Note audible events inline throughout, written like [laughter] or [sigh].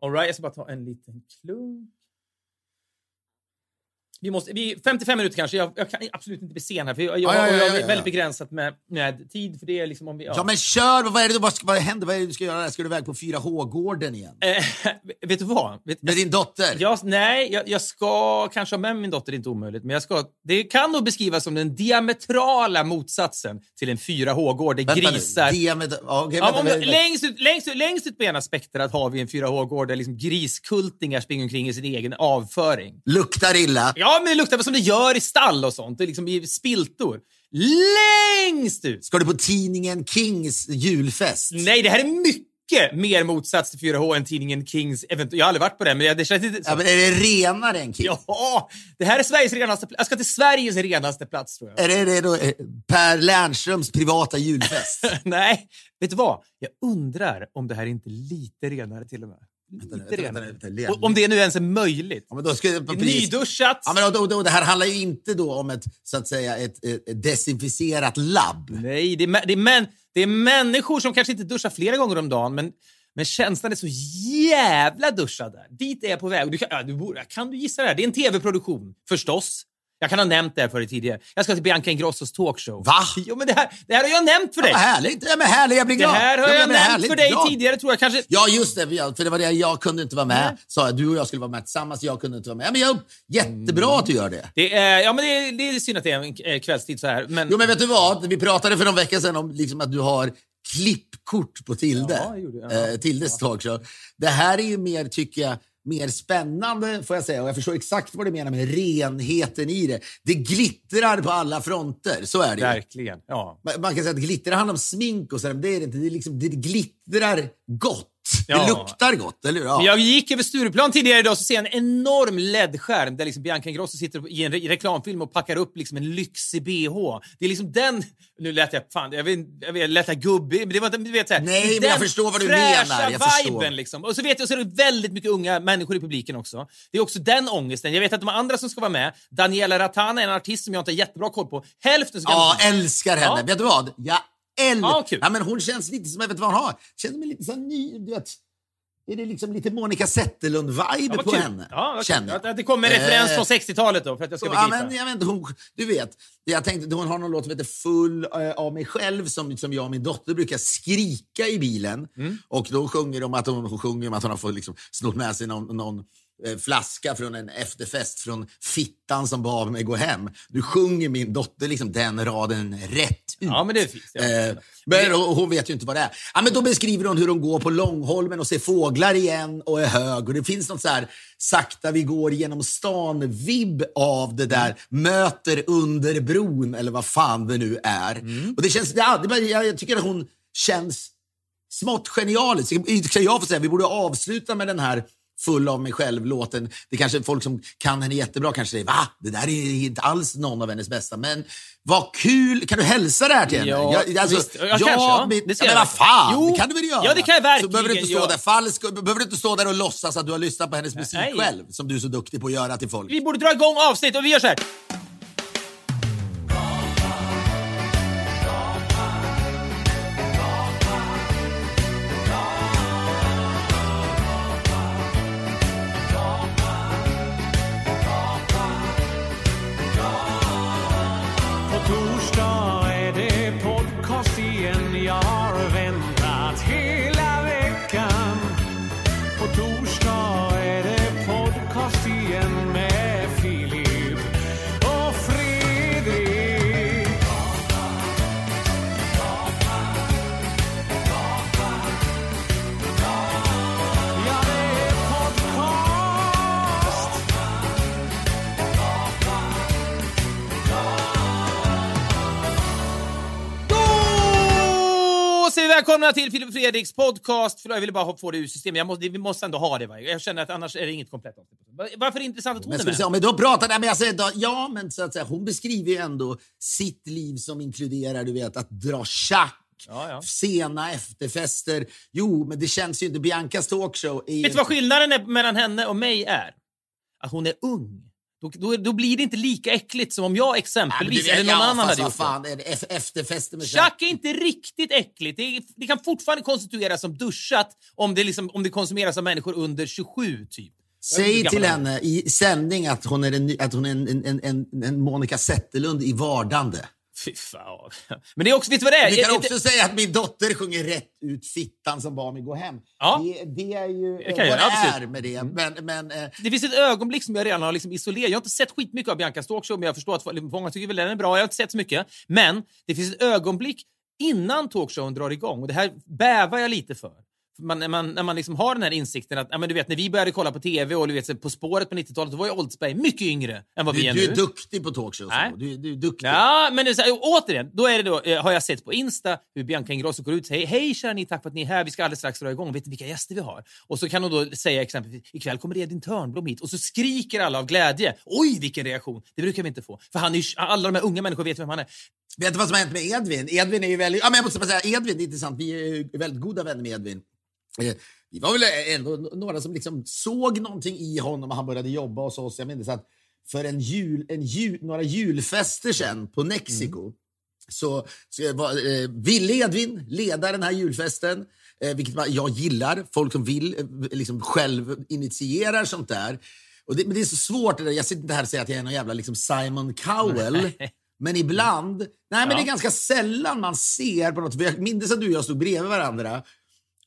All right, jag ska bara ta en liten klunk. Vi måste, vi, 55 minuter kanske. Jag, jag kan absolut inte bli sen här. För jag, jag, Ja, ja, ja, ja. väldigt begränsat med, med tid. För det är liksom om vi, ja. Men kör! Vad är det vad, vad händer? Vad är det du ska göra? Ska du iväg på 4H-gården igen? Eh, [laughs] vet du vad? Vet, Med din dotter? jag, nej, jag, jag ska kanske ha med min dotter, det är inte omöjligt. Men jag ska, det kan nog beskrivas som den diametrala motsatsen till en 4H-gård där grisar... Diamet- ja, okej, Ja, vänta, om, vänta. längst, ut, längst, ut, längst ut på ena spektrat har vi en 4H-gård där liksom griskultingar springer omkring i sin egen avföring. Luktar illa. Ja, men det luktar väl som det gör i stall och sånt. Liksom i spiltor. Längst ut! Ska du på tidningen Kings julfest? Nej, det här är mycket mer motsats till 4H än tidningen Kings. Event- jag har aldrig varit på den, men det känns inte... Ja, men är det renare än King? Ja, det här är Sveriges renaste plats. Jag ska till Sveriges renaste plats, tror jag. Är det, det då eh, Per Lernströms privata julfest? [laughs] Nej, vet du vad? Jag undrar om det här är inte lite renare till och med. Vänta, vänta, vänta, om det nu ens är möjligt. Ja, men då ska, precis. Nyduschat. Ja, men då, då, det här handlar ju inte då om ett, så att säga, ett, ett, desinficerat labb. Nej, det är, det, är män, det är människor som kanske inte duschar flera gånger om dagen, men, men känslan är så jävla duschad där. Dit är jag på väg. Du kan, ja, du, kan du gissa det här? Det är en tv-produktion, förstås. Jag kan ha nämnt det här för dig tidigare. Jag ska till Bianca Ingrossos talkshow. Va? Jo, men det här, det här har jag nämnt för dig. Vad härligt! Ja, men härligt, jag blir det glad. här har Ja, jag men nämnt för dig glad. tidigare, tror jag. Kanske... Ja, just det. ja, För det var det jag kunde inte vara med. Sa jag, du och jag skulle vara med tillsammans, jag kunde inte vara med. Ja, men jag, jättebra att du gör det. Det är, ja, men det är, det är synd att det är en eh, kvällstid så här. Men, Jo, men vet du vad? Vi pratade för någon vecka sedan om liksom att du har klippkort på Tilde. Ja, jag gjorde det. Ja. Eh, Tildes talkshow. Det här är ju mer, tycker jag, mer spännande får jag säga. Och jag förstår exakt vad du menar med renheten i det. Det glittrar på alla fronter, så är det. Verkligen. Ja. Man man kan säga att glitter handlar om smink och så, men det är det inte. Det, liksom, det glittrar gott. Ja. Det luktar gott, eller hur? Ja. Jag gick över Stureplan tidigare idag och så ser jag en enorm LED-skärm där liksom Bianca Ingrosso sitter i en re reklamfilm och packar upp liksom en lyxig bh. Det är liksom den... Nu lät jag... Fan, jag vet, jag vet, lät jag gubbig. men Det var inte... Du vet, så här, Nej, men jag förstår vad du menar. Jag förstår. liksom. Och så vet jag så är det väldigt mycket unga människor i publiken också. Det är också den ångesten. Jag vet att de andra som ska vara med, Daniela Ratana är en artist som jag inte har jättebra koll på. Hälften så Ja, älskar henne. Ja. Vet du vad? Jag älskar... Ja, kul. Ja, men hon känns lite som, jag vet vad hon har. Känns lite så ny, du vet. Är det liksom lite Monica Zetterlund-vibe Ja, på kul. henne? Ja, känner jag. Att, det kommer en referens Eh, från 60-talet då, för att jag ska Ja, begripa. men, jag vet hon, du vet, jag tänkte, hon har någon låt som heter Full eh, av mig själv som, som jag och min dotter brukar skrika i bilen. Mm. Och då sjunger de att hon, hon sjunger om att hon har fått liksom, snott med sig någon, någon flaska från en efterfest från fittan som bad mig gå hem. Du sjunger min dotter liksom den raden rätt ut. Ja, men det fint. Ja. Eh, men hon vet ju inte vad det är. Ja, men då beskriver hon hur hon går på Långholmen och ser fåglar igen och är hög. Och det finns något så här sakta vi går genom stan-vibb av det där möter under bron eller vad fan det nu är. Och det känns, ja, det, jag, jag tycker att hon känns smått genialisk. Jag få säga, vi borde avsluta med den här full av mig själv-låten. Det kanske folk som kan henne jättebra kanske säger va? Det där är inte alls någon av hennes bästa. Men vad kul! Kan du hälsa det här till henne? Ja, Jag- alltså, visst. Ja, kanske, ja. men- Det ska ja, men jag vad fan, Jo. det kan du väl göra? Ja, det kan jag verkligen Så behöver du inte stå göra. där falsk, behöver du inte stå där och låtsas att du har lyssnat på hennes musik Nej. själv, som du är så duktig på att göra till folk. Vi borde dra igång avsnitt och vi gör så här. Välkomna till Filip och Fredriks podcast. Förlåt, jag ville bara få det ur systemet. Jag måste, vi måste ändå ha det. Va? Jag känner att annars är det inget komplett avsnitt. Varför är det intressant att hon Men är med? säga, vi då pratar, nej, men säger, då, ja, men så att säga, hon beskriver ju ändå sitt liv som inkluderar, du vet, att dra schack. Ja, ja. Sena efterfester. Jo, men det känns ju inte. Biancas talkshow är. Vet du vad skillnaden är mellan henne och mig är? Att hon är ung. Då, då, då blir det inte lika äckligt som om jag Ja, exempelvis, vet- eller någon ja, annan fast hade gjort fan, ef- efterfester med det. Tjack är inte riktigt äckligt. Det, är, det kan fortfarande konstitueras som duschat om det, liksom, om det konsumeras av människor under 27, typ. Säg till henne i sändning att hon är en, att hon är en, en, en, en Monica Zetterlund i vardande. Fy fan. Men det är också, vet du vad det är? Du kan också säga att min dotter sjunger rätt ut fittan som bad mig gå hem. Ja. Det, det är ju Det eh, vad det är med det. Men, men, eh, Det finns ett ögonblick som jag redan har liksom isolerat. Jag har inte sett skitmycket av Biancas talkshow, men jag förstår att många tycker väl den är bra. Jag har inte sett så mycket. Men det finns ett ögonblick innan talkshowen drar igång och det här bävar jag lite för. Man, när man, när man liksom har den här insikten att, ja, men du vet, när vi började kolla på TV och du vet, På spåret på 90-talet, då var ju Oldsberg mycket yngre än vad du, vi är du nu. är duktig på talkshows. Du, du är duktig. Ja, men så återigen, då är det då, eh, har jag sett på Insta hur Bianca Ingrosso går ut och säger hej kära ni, tack för att ni är här, vi ska alldeles strax dra igång, vet ni vilka gäster vi har? Och så kan hon då säga exempelvis, ikväll kommer Edvin Törnblom hit och så skriker alla av glädje. Oj, vilken reaktion! Det brukar vi inte få. För han är alla de här unga människorna vet vem han är. Vet du vad som har hänt med Edvin? Edvin är ju väldigt... Ja, men jag måste bara säga, Edvin, det är intressant. Vi är väldigt goda vänner med Edvin. Eh, Vi var väl ändå några som liksom såg någonting i honom och han började jobba hos oss. Jag minns att för en jul, en jul, några julfester sen på Mexiko så, så var, eh, ville Edvin leda den här julfesten. Eh, vilket jag gillar. Folk som vill eh, liksom själv initierar sånt där. Och det, men det är så svårt. Det där. Jag sitter inte här och säger att jag är någon jävla liksom Simon Cowell. Men ibland, nej men Ja. det är ganska sällan man ser på något. Jag minns att du och jag stod bredvid varandra.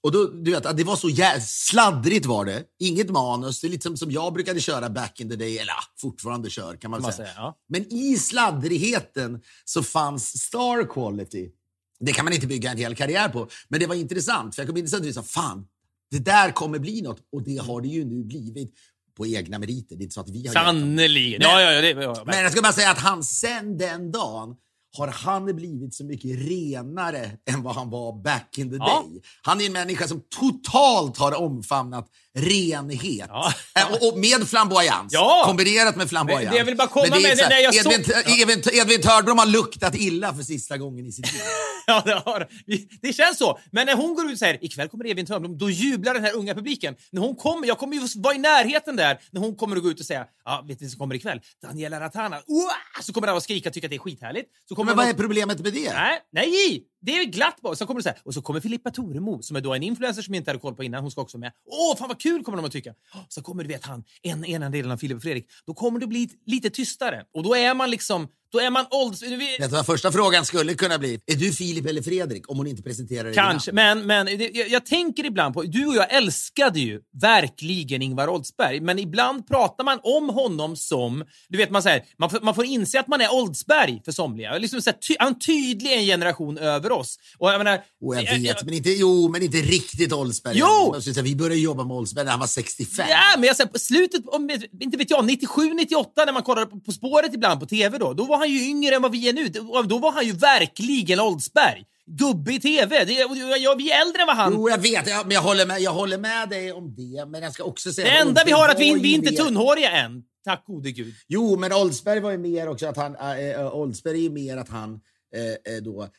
Och då, du vet, det var så sladdrigt var det. Inget manus. Det är lite som, som jag brukade köra back in the day, eller fortfarande kör kan man, man säga. säga, ja. Men i sladdrigheten så fanns star quality. Det kan man inte bygga en hel karriär på. Men det var intressant, för jag inte att vi sa fan, det där kommer bli något. Och det har det ju nu blivit på egna meriter. Det är inte så att vi har. Sannerligen! Ja, ja, ja, ja, Men jag ska bara säga att han sen den dagen har han blivit så mycket renare än vad han var back in the Ja. day. Han är en människa som totalt har omfamnat renhet. Ja. Och, och med flamboyans. Ja. Kombinerat med flamboyans. Men det jag vill bara komma det med, det- när jag Edvin, såg- Edvin, Edvin Törnblom har luktat illa för sista gången i sitt liv. [laughs] Ja, det, har, det känns så. Men när hon går ut och säger ikväll kommer Evin Törnblom, då jublar den här unga publiken. När hon kommer, jag kommer ju vara i närheten där när hon kommer att gå ut och säga ja, vet ni som kommer ikväll? Daniela Ratana. Uah! Så kommer alla att skrika och tycka att det är skithärligt. Så kommer Men vad är problemet med det? Nej, nej! Det är glatt bara. Sen kommer det så här, och så kommer Filippa Toremo som är då en influencer som jag inte hade koll på innan. Hon ska också med. Åh, fan vad kul kommer de att tycka. Så kommer du vet han, en, ena delen av Filip och Fredrik. Då kommer det bli lite tystare. Och då är man liksom, då är man ålders... vet- du vad första frågan skulle kunna bli? Är du Filip eller Fredrik? Om hon inte presenterar dig Kanske, men, men jag, jag tänker ibland på... Du och jag älskade ju verkligen Ingvar Oldsberg, men ibland pratar man om honom som... Du vet, man, säger, man, får, man får inse att man är Oldsberg för somliga. Liksom så här, ty, han tydlig en generation över oss. Och jag menar, Och jag vet, jag- men inte, jo, men inte riktigt Oldsberg. Jo! Säga, Vi började jobba med Oldsberg när han var 65. Ja, men jag säger på slutet, inte vet jag, 97, 98 när man kollade på, på spåret ibland på TV då, då var han ju yngre än vad vi är nu. Då, var han ju verkligen Oldsberg. Gubbe i TV. Det, jag, vi är äldre än vad han... Jo, jag vet. Jag, men jag håller, med, jag håller med dig om det. Men jag ska också säga det enda vi har är att vi, vi är inte mer- tunnhåriga än. Tack gode gud. Jo, men Oldsberg var ju mer också att han... Äh, Oldsberg är ju mer att han eh, eh, då, eh,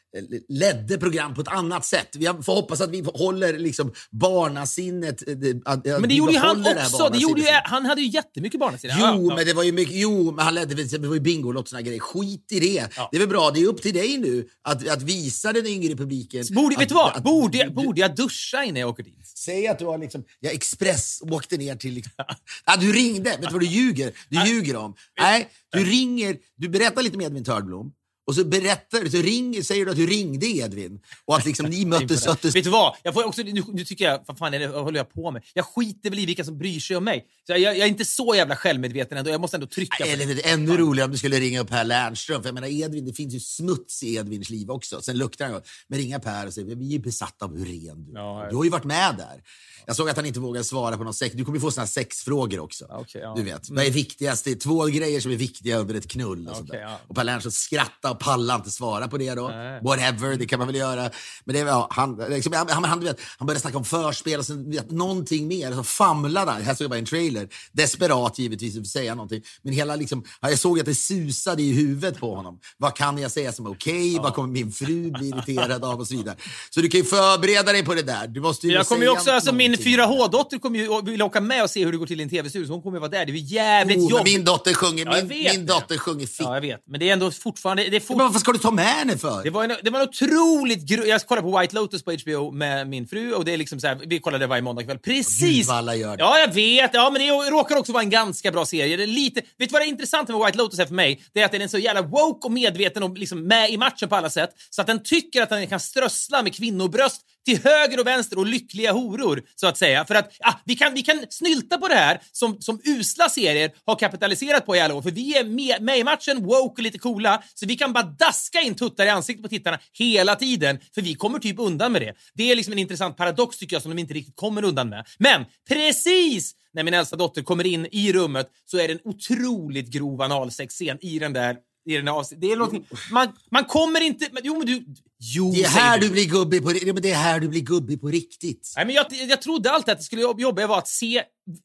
ledde program på ett annat sätt. Vi får hoppas att vi håller liksom barnasinnet... eh, Att, Men det gjorde ju han också. Det gjorde ju, han hade ju jättemycket barnasinne. Jo, Ja, ja. men det var ju mycket, jo, men han ledde, det var ju Bingolotto och såna grejer. Skit i det. Ja. Det är väl bra, det är upp till dig nu att, att visa den yngre publiken. Borde, att, vet du vad? att- Borde, jag- borde jag duscha innan jag åker dit? Säg att du har liksom, jag express åkte ner till... Liksom, [laughs] ah, du ringde, vet du vad du ljuger? Du ljuger om. Nej, du ringer, du berättar lite med Edvin Törnblom. Och så berättar så ring, säger du att du ringde Edvin och att liksom ni [laughs] möttes. Vet du vad? Jag får också, nu, nu tycker jag, vad fan är det, vad håller jag på med? Jag skiter väl i vilka som bryr sig om mig. Så jag, jag är inte så jävla självmedveten ändå. Jag måste ändå trycka på eller det. vet du, ännu roligare om du skulle ringa upp Per Lernström. För jag menar, Edvin, det finns ju smuts i Edvins liv också. Sen luktar han. Men ringa Per och säga vi är besatta av hur ren du är. Ja. Du har ju varit med där. Jag såg att han inte vågade svara på någon sex. Du kommer ju få såna sexfrågor också. Okej, ja. Du vet, vad är viktigast? Det är två grejer som är viktiga under ett knull. Och, där. ja. och Per Lernström skrattade och pallar inte svara på det då. Nej. Whatever, det kan man väl göra. Men det, ja, han, liksom, han, han, han, vet, han började snacka om förspel och sen vet, någonting mer. Så famlade han. Här såg jag bara en trailer. Desperat givetvis att säga någonting. Men hela liksom, ja, jag såg att det susade i huvudet på honom. Vad kan jag säga som är okej? Vad kommer min fru bli irriterad av och så vidare. Så du kan ju förbereda dig på det där. Du måste ju Jag kommer också, alltså min någonting. 4H-dotter kommer ju vill åka med och se hur det går till i en tv-studio. Hon kommer ju vara där. Det är ju jävligt Oh, jobbigt. min dotter sjunger, Ja, min, min dotter sjunger fitt. Ja, jag vet. Men det är ändå fortfarande... Det, fort... Men varför ska du ta med henne för? det, var en, det var en otroligt... Gro... Jag kollade på White Lotus på HBO med min fru och det är liksom så här, vi kollade varje måndag kväll. Precis! Gud, vad alla gör det. Ja, jag vet. Ja, men det råkar också vara en ganska bra serie. Det är lite... Vet du vad det är intressant med White Lotus är för mig? Det är att den är så jävla woke och medveten och liksom med i matchen på alla sätt. Så att den tycker att den kan strössla med kvinnobröst till höger och vänster och lyckliga horor, så att säga. För att ah, vi, kan, vi kan snylta på det här som, som usla serier har kapitaliserat på i alla år. För vi är med, med i matchen, woke och lite coola, så vi kan bara daska in tuttar i ansiktet på tittarna hela tiden. För vi kommer typ undan med det. Det är liksom en intressant paradox tycker jag som de inte riktigt kommer undan med. Men precis när min äldsta dotter kommer in i rummet så är det en otroligt grov analsexscen i den där i den där avs- det är någonting, man, man kommer inte... Men, jo, men du... Jo, Det är här du. du blir gubbig på, ja, men det är här du blir gubbig på riktigt. Nej, men jag, jag trodde alltid att det skulle jobb- jobbiga var att se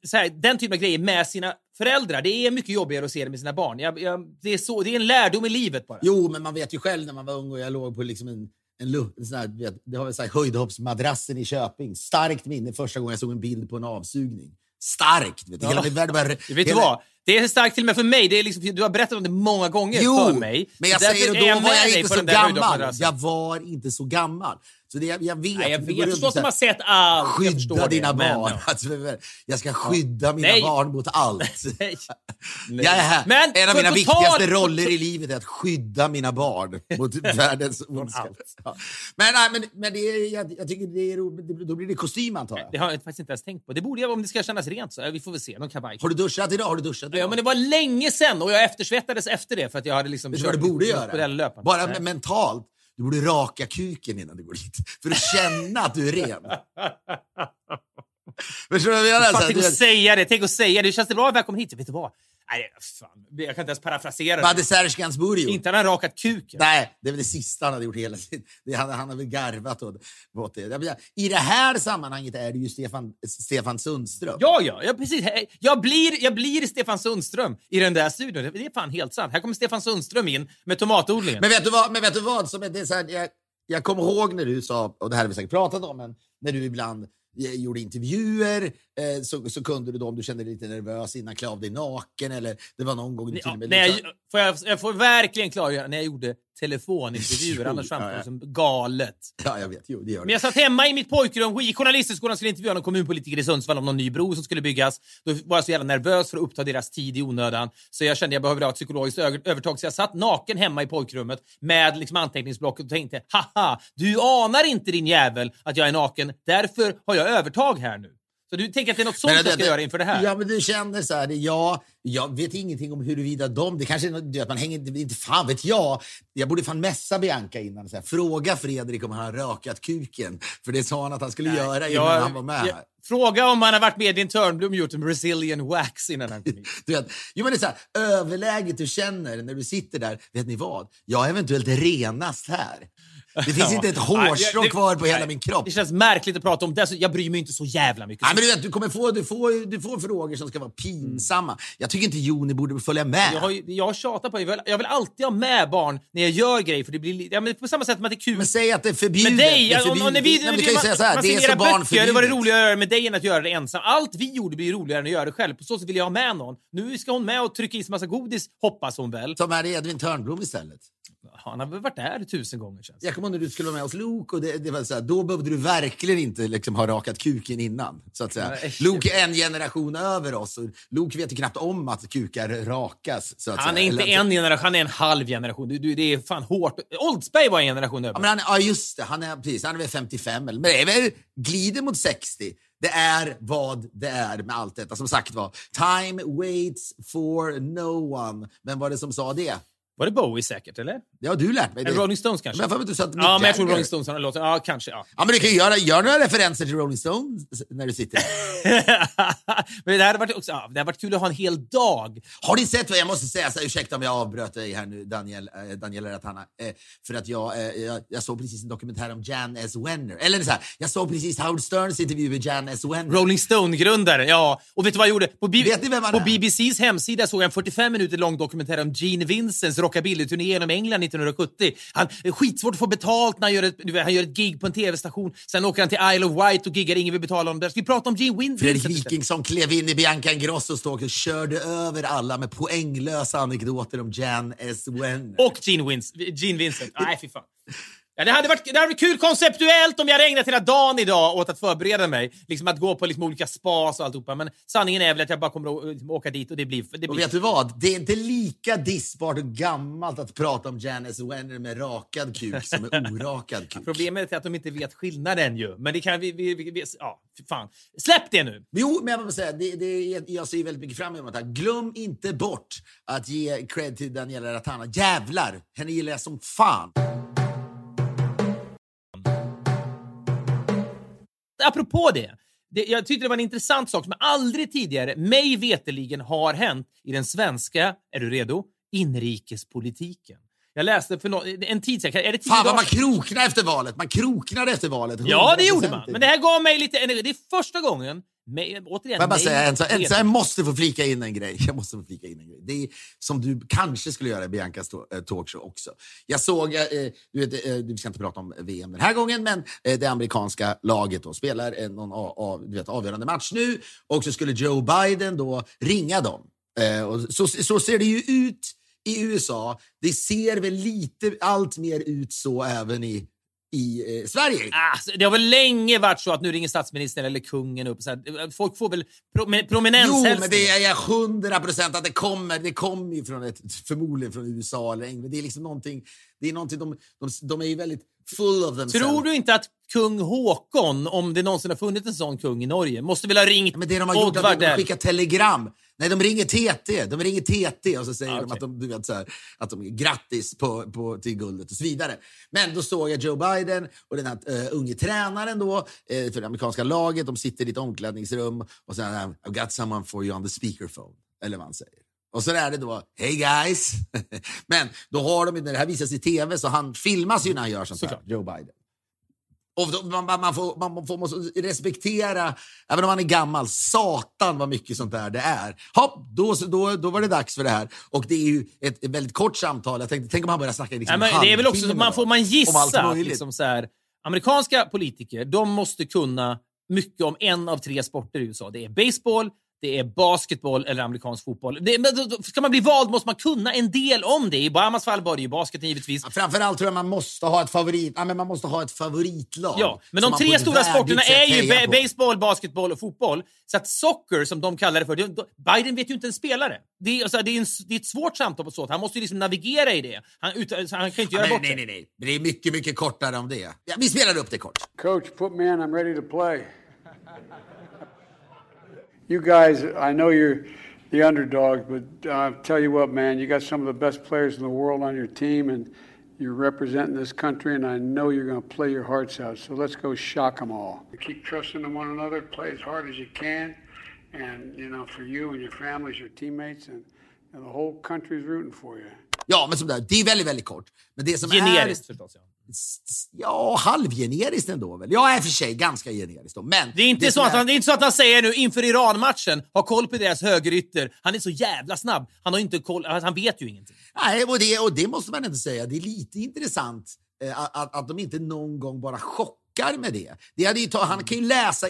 så här, den typen av grejer med sina föräldrar. Det är mycket jobbigare att se det med sina barn. Jag, jag, det, är så, det är en lärdom i livet bara. Jo, men man vet ju själv när man var ung och jag låg på liksom en, en, en sån här, du vet, det har väl sagt höjdhoppsmadrassen i Köping. Starkt minne första gången jag såg en bild på en avsugning. Starkt! Vet du, Ja. hela min värld bara, Vet du hela- vad? Det är starkt till och med för mig. Det är liksom, du har berättat om det många gånger Jo, för mig. men jag säger det, då var med jag inte så gammal. Jag var inte så gammal. Så det, jag, jag vet. Nej, jag det vet. Jag förstår här, har sett allt. Jag Skydda det, dina men, barn. ja. [laughs] Alltså, jag ska skydda mina Nej. barn mot allt. [laughs] Nej. [laughs] Jag är här. Men en av mina total- viktigaste roller i livet är att skydda mina barn mot världens ondska. Ja. Men, nej, men, men det är, jag, jag tycker det är roligt. Då blir det kostym antar jag. Det har jag faktiskt inte ens tänkt på. Det borde jag om det ska kännas rent. Så. Vi får väl se. Någon kavaj. Har du duschat idag? Har du duschat idag? Ja, men det var länge sen och jag eftersvettades efter det för att jag hade liksom Vet du vad du borde göra? Bara Nej. mentalt. Du borde raka kuken innan du går dit. För att känna att du är ren. [laughs] [laughs] Förstår du vad jag menar? Fan, tänk att säga det. Tänk att säga det. Känns det bra? Välkommen hit. Vet du vad? Nej, fan. Jag kan inte ens parafrasera Vad hade Serge Gainsbourg gjort? Inte hade han rakat kuken. Nej, det är väl det sista han hade gjort hela. Det, han, han har väl garvat åt, det. I det här sammanhanget är det ju Stefan, Stefan Sundström. Ja, ja, ja, precis. Jag blir, jag blir Stefan Sundström i den där studion. Det är fan helt sant. Här kommer Stefan Sundström in med tomatodlingen. Men vet du vad? Men vet du vad som är, det är så här, jag, jag kommer ihåg när du sa, och det här har vi säkert pratat om, men när du ibland gjorde intervjuer eh, så, så kunde du då, om du kände dig lite nervös innan klä av dig naken eller det var någon gång du till och med... jag, liksom- får jag, jag får verkligen klargöra när jag gjorde telefonintervjuer. Annars [laughs] framstår det ja. som galet. Ja, jag vet. Jo, det gör Men det. jag satt hemma i mitt pojkrum i journalisthögskolan skulle intervjua någon kommunpolitiker i Sundsvall om någon ny bro som skulle byggas. Då var jag så jävla nervös för att uppta deras tid i onödan. Så jag kände att jag behövde ha ett psykologiskt övertag. Så jag satt naken hemma i pojkrummet med liksom anteckningsblocket och tänkte haha, du anar inte din jävel att jag är naken. Därför har jag övertag här nu. Så du tänker att det är något sånt Men jag ska göra inför det här? Ja, men du känner så här, det- ja, jag vet ingenting om huruvida de, det kanske är något, vet, man hänger inte, fan vet jag. Jag borde fan messa Bianca innan. Så här, fråga Fredrik om han har rakat kuken. För det sa han att han skulle göra innan Jag- han var med jag-. Fråga om han har varit med i din Törnblom och gjort en Brazilian wax innan han kom hit. [laughs] Du vet, jo, men det är så här, överläget du känner när du sitter där, vet ni vad? Jag är eventuellt renast här. Det finns inte ett hårstrå det- kvar på hela min kropp. Det känns märkligt att prata om det. Jag bryr mig inte så jävla mycket. Nej, men du, vet, du, kommer få, du, får, du får frågor som ska vara pinsamma. Jag tycker inte Joni borde följa med. Jag har, jag har tjatat på det. Jag vill, jag vill alltid ha med barn när jag gör grejer. För det blir, li- ja, men på samma sätt som att det är kul. Men säg att det är förbjudet. med dig, det ja, om, om, när vi, förbjudet. Nej, men du kan ju säga så här, man det är signerar så böcker, det var det roligare att göra med dig än att göra det ensam. Allt vi gjorde blir roligare än att göra det själv. På så sätt vill jag ha med någon. Nu ska hon med och trycka i sig massa godis, hoppas hon väl. Ta med dig Edvin Törnblom istället. Han har väl varit där tusen gånger känns. Jag kommer ihåg när du skulle vara med hos Luke och det, det var så här, då behövde du verkligen inte liksom ha rakat kuken innan. Så att säga. Nej. Luke är en generation över oss och Luke vet ju knappt om att kukar rakas. Så att Han är säga. inte Eller- en generation, han är en halv generation. Du, du, det är fan hårt. Oldsberg var en generation över. Ja, men han, ja, just det. Han är, precis, han är väl 55, eller, men det är väl glider mot 60. Det är vad det är med allt detta. Som sagt var, time waits for no one. Vem var det som sa det? Var det Bowie säkert, eller? Har du lärt mig. Eller Det. Rolling Stones kanske? Men jag inte så att ja, men jag tror Rolling Stones har en låt. Ja, kanske. Ja. Ja, men du kan ju göra, gör några referenser till Rolling Stones när du sitter [laughs] men det hade, varit också, ja, det hade varit kul att ha en hel dag. Har ni sett vad jag måste säga? Så, ursäkta om jag avbröt dig här nu, Daniel, eh, Daniel Ratana. Eh, för att jag, eh, jag, jag såg precis en dokumentär om Jan S. Wenner. Eller så här, jag såg precis Howard Sterns intervju med Jan S. Wenner. Rolling Stone-grundaren, ja. Och vet du vad jag gjorde? På, B- på? BBCs hemsida såg jag en 45 minuter lång dokumentär om Gene Vincents rockabilly-turné genom England 1970. Han är skitsvårt att få betalt när han gör ett, han gör ett gig på en tv-station. Sen åker han till Isle of Wight och giggar, ingen vill betala honom. Där ska vi prata om Gene Win- Fredrik. Wikingsson klev in i Bianca Ingrosso ståk och körde över alla med poänglösa anekdoter om Jan S. Wenner. Och Gene, Wins, Gene Vincent. Nej, fy fan. Ja, det, hade varit, det hade varit kul konceptuellt om jag hade ägnat hela dagen idag åt att förbereda mig. Liksom att gå på liksom olika spas och alltihopa. Men sanningen är väl att jag bara kommer att liksom, åka dit och det blir... Det Och blir vet du vad? Det är inte lika dissbart och gammalt att prata om Jan S. Wenner med rakad kuk som med [laughs] orakad kuk. Problemet är att de inte vet skillnaden ju. Men det kan vi... vi, vi, vi ja, fan. Släpp det nu! Jo, men jag måste säga, det, det, jag ser väldigt mycket fram emot det här. Glöm inte bort att ge cred till Daniela Ratana. Jävlar! Henne gillar jag som fan. Apropå det. det. Jag tyckte det var en intressant sak som aldrig tidigare, mig veteligen har hänt i den svenska, är du redo, inrikespolitiken. Jag läste för nå- en tid sedan, är det Fan vad man kroknar efter valet. Man kroknade efter valet. Ja, det gjorde man. 100%. Men det här gav mig lite energi. Det är första gången, mig, återigen, Får jag bara säga en, en, jag måste få flika in en grej. Jag måste få flika in en grej. Det är som du kanske skulle göra i Biancas eh, talkshow också. Jag såg, eh, du vet, eh, vi ska inte prata om VM den här gången, men eh, det amerikanska laget då spelar en någon a, a, du vet, avgörande match nu och så skulle Joe Biden då ringa dem. Eh, och så, så ser det ju ut i USA. Det ser väl lite allt mer ut så även i, i eh, Sverige. Alltså, det har väl länge varit så att nu ringer statsministern eller kungen upp. Så här, folk får väl pro, med Jo, prominenshälsningar. men det är jag hundra procent att det kommer. Det kommer ju från ett, förmodligen från USA eller England. Det är liksom någonting, det är någonting de, de, de är ju väldigt full of themselves. Tror du inte att kung Håkon, om det någonsin har funnits en sån kung i Norge, måste väl ha ringt Men det de har gjort är att skickar telegram. Nej, de ringer TT. De ringer TT och så säger Ah, de okej. att de, du vet, så här, att de grattis på, på, till guldet och så vidare. Men då såg jag Joe Biden och den här uh, unge tränaren då, eh, för det amerikanska laget. De sitter i ett omklädningsrum och säger I've got someone for you on the speakerphone. Eller vad man säger. Och så är det då, hey guys! [laughs] Men då har de, när det här visas i tv så han filmas ju när han gör sånt här. Joe Biden. Och man, man, får, man får, måste respektera, även om man är gammal, satan vad mycket sånt där det är. Hopp, då, då, då var det dags för det här. Och det är ju ett, ett väldigt kort samtal. Jag tänkte, tänk om han börjar snacka liksom Nej, det är väl också, man får man gissa liksom så här, amerikanska politiker, de måste kunna mycket om en av tre sporter i USA. Det är baseball, det är basketboll eller amerikansk fotboll. Det, men ska man bli vald måste man kunna en del om det. I Obamas fall var det ju basketen givetvis. Ja, Framförallt tror jag man måste ha ett favorit, ja, men man måste ha ett favoritlag. Ja, men de tre stora sporterna är ju baseball, basketboll och fotboll. Så att soccer, som de kallar det för, det, Biden vet ju inte en spelare. Det är, alltså, det är, en, det är ett svårt samtal på så sätt. Han måste ju liksom navigera i det. Han, ut, alltså, han kan ju inte Ja, göra men, bort nej, det. nej, nej. Det är mycket, mycket kortare om det. Ja, vi spelar upp det kort. Coach, put me in. I'm ready to play. You guys, I know you're the underdogs, but uh, tell you what, man, you got some of the best players in the world on your team, and you're representing this country, and I know you're going to play your hearts out. So let's go shock them all. Keep trusting in one another. Play as hard as you can, and you know, for you and your families, your teammates, and, and the whole country's rooting for you. Ja, men som där, det är väldigt, väldigt kort. Men det som Generiskt är... förstås. Ja. Ja, halvgeneriskt ändå väl. Ja, i och för sig ganska generiskt då. Men Det är, inte så som att han, det är inte så att han säger nu inför Iran-matchen, har koll på deras högerytter. Han är så jävla snabb. Han har inte koll, han vet ju ingenting. Nej, och det, och det måste man inte säga. Det är lite intressant eh, att, att, att de inte någon gång bara chockar med det. det hade ju ta, han kan ju läsa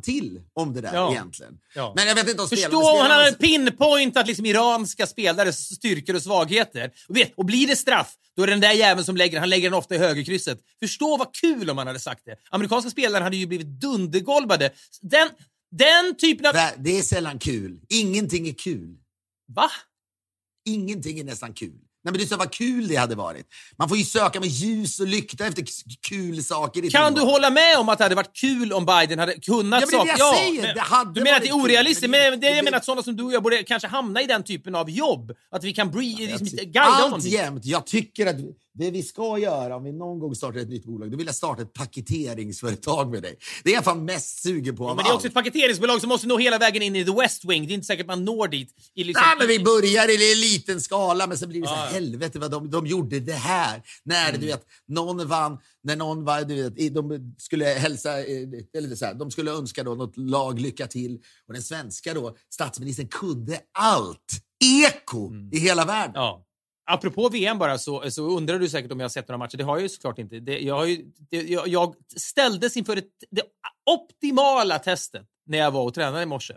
till om det där Ja. egentligen. Ja. Men jag vet inte om spelarna... Förstå om han hade pinpointat liksom iranska spelares styrkor och svagheter. Och, vet, och blir det straff, då är det den där jäveln som lägger han lägger den ofta i högerkrysset. Förstå vad kul om han hade sagt det. Amerikanska spelare hade ju blivit dundergolvade. Den, den typen av... Det- Det är sällan kul. Ingenting är kul. Va? Ingenting är nästan kul. Nej, men du sa vad kul det hade varit. Man får ju söka med ljus och lykta efter kul saker. i Kan du hålla med om att det hade varit kul om Biden hade kunnat Ja, saker? säger. men Det du menar att det är orealistiskt? men Men det- jag menar att sådana som du och jag borde kanske hamna i den typen av jobb. Att vi kan bry, liksom, guida honom. Alltjämt. Jag tycker att det vi ska göra om vi någon gång startar ett nytt bolag, då vill jag starta ett paketeringsföretag med dig. Det är jag fan mest sugen på av Men det är också ett paketeringsbolag som måste nå hela vägen in i the West Wing. Det är inte säkert man når dit. I liksom, Nej, men vi börjar i en liten skala, men sen blir det så här, Ja. helvete vad de, de gjorde det här. När Mm. du vet, någon vann, när någon var, du vet, de skulle hälsa, eh, eller så här, de skulle önska då något lag lycka till. Och den svenska då, statsministern kunde allt. Eko i hela världen. Mm. Ja. Apropå VM bara så, så undrar du säkert om jag har sett några matcher. Det har jag ju såklart inte. Det, jag, har ju, det, jag, jag ställdes inför ett, det optimala testet när jag var och tränade i morse.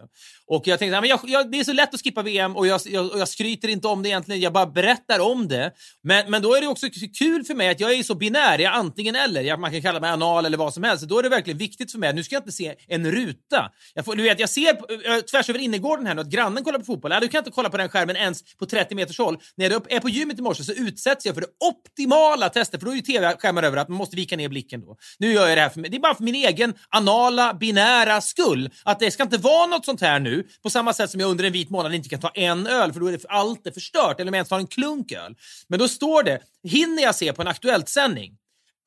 Och jag tänkte, att jag, jag, det är så lätt att skippa VM och jag, jag, jag skryter inte om det egentligen, jag bara berättar om det. Men, men då är det också kul för mig att jag är så binär, jag är antingen eller. Jag, man kan kalla mig anal eller vad som helst. Då är det verkligen viktigt för mig. Nu ska jag inte se en ruta. Jag, får, du vet, jag ser tvärs över innergården här nu att grannen kollar på fotboll. Ja, du kan inte kolla på den skärmen ens på 30 meters håll. När jag är är på gymmet i morse så utsätts jag för det optimala testet, för då är ju tv-skärmar över att man måste vika ner blicken då. Nu gör jag det här för mig. Det är bara för min egen anala, binära skull. Att det ska inte vara något sånt här nu, på samma sätt som jag under en vit månad inte kan ta en öl, för då är det allt är förstört, eller om jag ens tar en klunk öl. Men då står det, hinner jag se på en Aktuellt-sändning?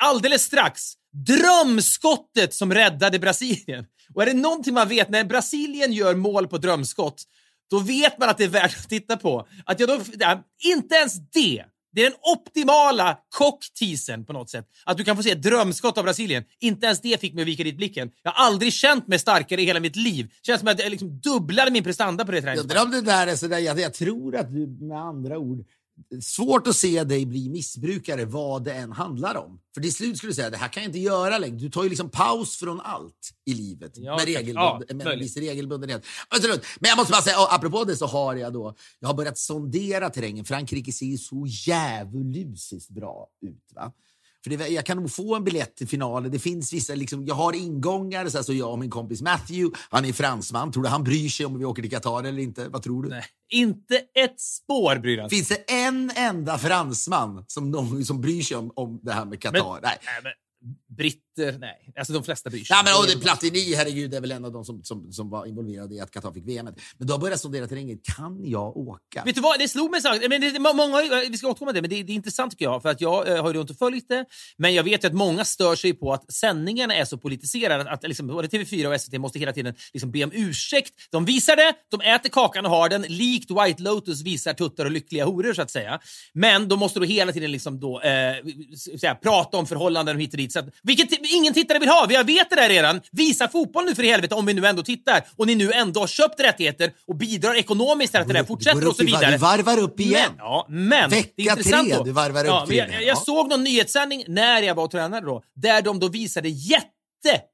Alldeles strax, drömskottet som räddade Brasilien. Och är det någonting man vet, när Brasilien gör mål på drömskott, då vet man att det är värt att titta på. Att jag då, inte ens det. Det är den optimala cockteasern på något sätt. Att du kan få se ett drömskott av Brasilien. Inte ens det fick mig att vika dit blicken. Jag har aldrig känt mig starkare i hela mitt liv. Det Känns som att jag liksom dubblade min prestanda på det Jag drömde undrar om det där är jag, jag tror att du med andra ord, svårt att se dig bli missbrukare vad det än handlar om. För till slut skulle du säga, det här kan jag inte göra längre. Du tar ju liksom paus från allt i livet. Ja, med regelbund, Ja, med en viss regelbundenhet. Absolut. Men jag måste bara säga, och apropå det så har jag då, jag har börjat sondera terrängen. Frankrike ser ju så djävulusiskt bra ut. Va? För det, jag kan nog få en biljett till finalen. Det finns vissa, liksom, jag har ingångar, så, här, så jag och min kompis Matthew, han är fransman. Tror du han bryr sig om vi åker till Qatar eller inte? Vad tror du? Nej, inte ett spår bryr han sig. Finns det en enda fransman som, någon, som bryr sig om, om det här med Qatar? Nej. Nej, men britter, nej. Alltså de flesta bryr sig. Ja, men, och det, Platini, herregud, är väl en av de som, som, som var involverade i att Qatar fick VM. Men då har jag sondera terrängen. Kan jag åka? Vet du vad, det slog mig men det, det, många, vi ska återkomma till det, men det, det är intressant tycker jag, för att jag eh, har ju inte följt det, men jag vet ju att många stör sig på att sändningarna är så politiserade, att, att liksom, både TV4 och SVT måste hela tiden liksom be om ursäkt. De visar det, de äter kakan och har den, likt White Lotus visar tuttar och lyckliga horor så att säga. Men de måste då hela tiden liksom då, eh, säga, prata om förhållanden och hit och dit, så att, vilket ingen tittare vill ha. Jag vet det där redan. Visa fotboll nu för i helvete om vi nu ändå tittar och ni nu ändå har köpt rättigheter och bidrar ekonomiskt till att det där fortsätter och så vidare. Du varvar upp igen. Men, ja, men Vecka det är intressant tre, du varvar upp ja, jag, jag, jag ja. såg någon nyhetssändning när jag var och tränade då, där de då visade jätte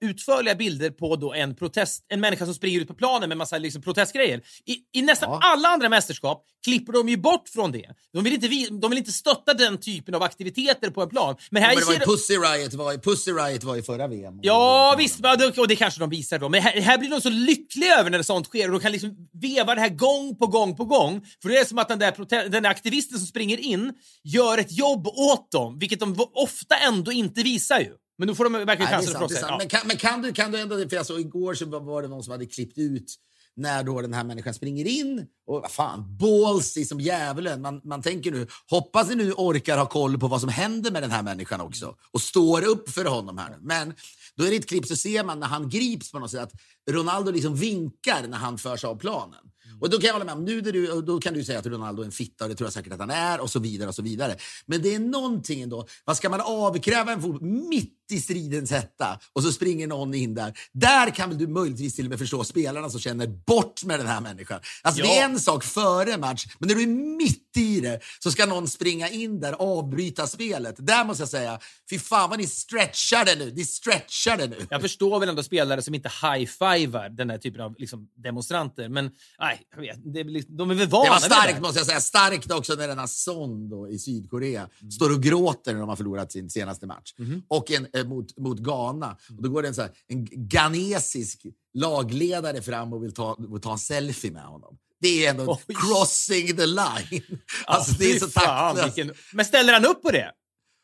utförliga bilder på då en, protest, en människa som springer ut på planen med massa liksom protestgrejer. I, I nästan Ja. alla andra mästerskap klipper de ju bort från det. De vill, inte, de vill inte stötta den typen av aktiviteter på en plan. Men här Men det var ju Pussy Riot var, Pussy Riot var i förra VM. Ja, visst. ja, Och det kanske de visar då. Men här, här blir de så lyckliga över när sånt sker och de kan liksom veva det här gång på gång på gång. För det är som att den där, den där aktivisten som springer in gör ett jobb åt dem, vilket de ofta ändå inte visar ju. Men då får de verkligen chansen frossa. sant. Ja. Men, kan, men kan, du, kan du ändå... För såg igår så var- var det någon som hade klippt ut när då den här människan springer in. Och vad fan, ballsy som djävulen. Man, man tänker nu, hoppas ni nu orkar ha koll på vad som händer med den här människan också. Och står upp för honom här nu. Men då är det ett klipp så ser man när han grips på något sätt att Ronaldo liksom vinkar när han förs av planen. Och då kan jag hålla med om, nu är du, då kan du säga att Ronaldo är en fitta och det tror jag säkert att han är och så vidare och så vidare. Men det är någonting ändå, vad ska man avkräva en fotboll mitt i stridens hetta och så springer någon in där. Där kan väl du möjligtvis till och med förstå spelarna som känner bort med den här människan. Alltså det är Ja. en sak före match, men när du är mitt i det så ska någon springa in där och avbryta spelet. Där måste jag säga, fy fan vad ni stretchar det nu. Ni stretchar det nu. Jag förstår väl ändå spelare som inte high-fivar den här typen av liksom, demonstranter, men nej, jag vet, det är, liksom- de är väl vana Det var starkt måste jag säga. Starkt också när denna Son då, i Sydkorea står och gråter när de har förlorat sin senaste match. Och en, eh, mot, mot Ghana. Och då går det en, så här, en ghanesisk lagledare fram och vill ta, och ta en selfie med honom. Det är ändå Oj. crossing the line. Alltså, det är så fan, vilken- Men ställer han upp på det?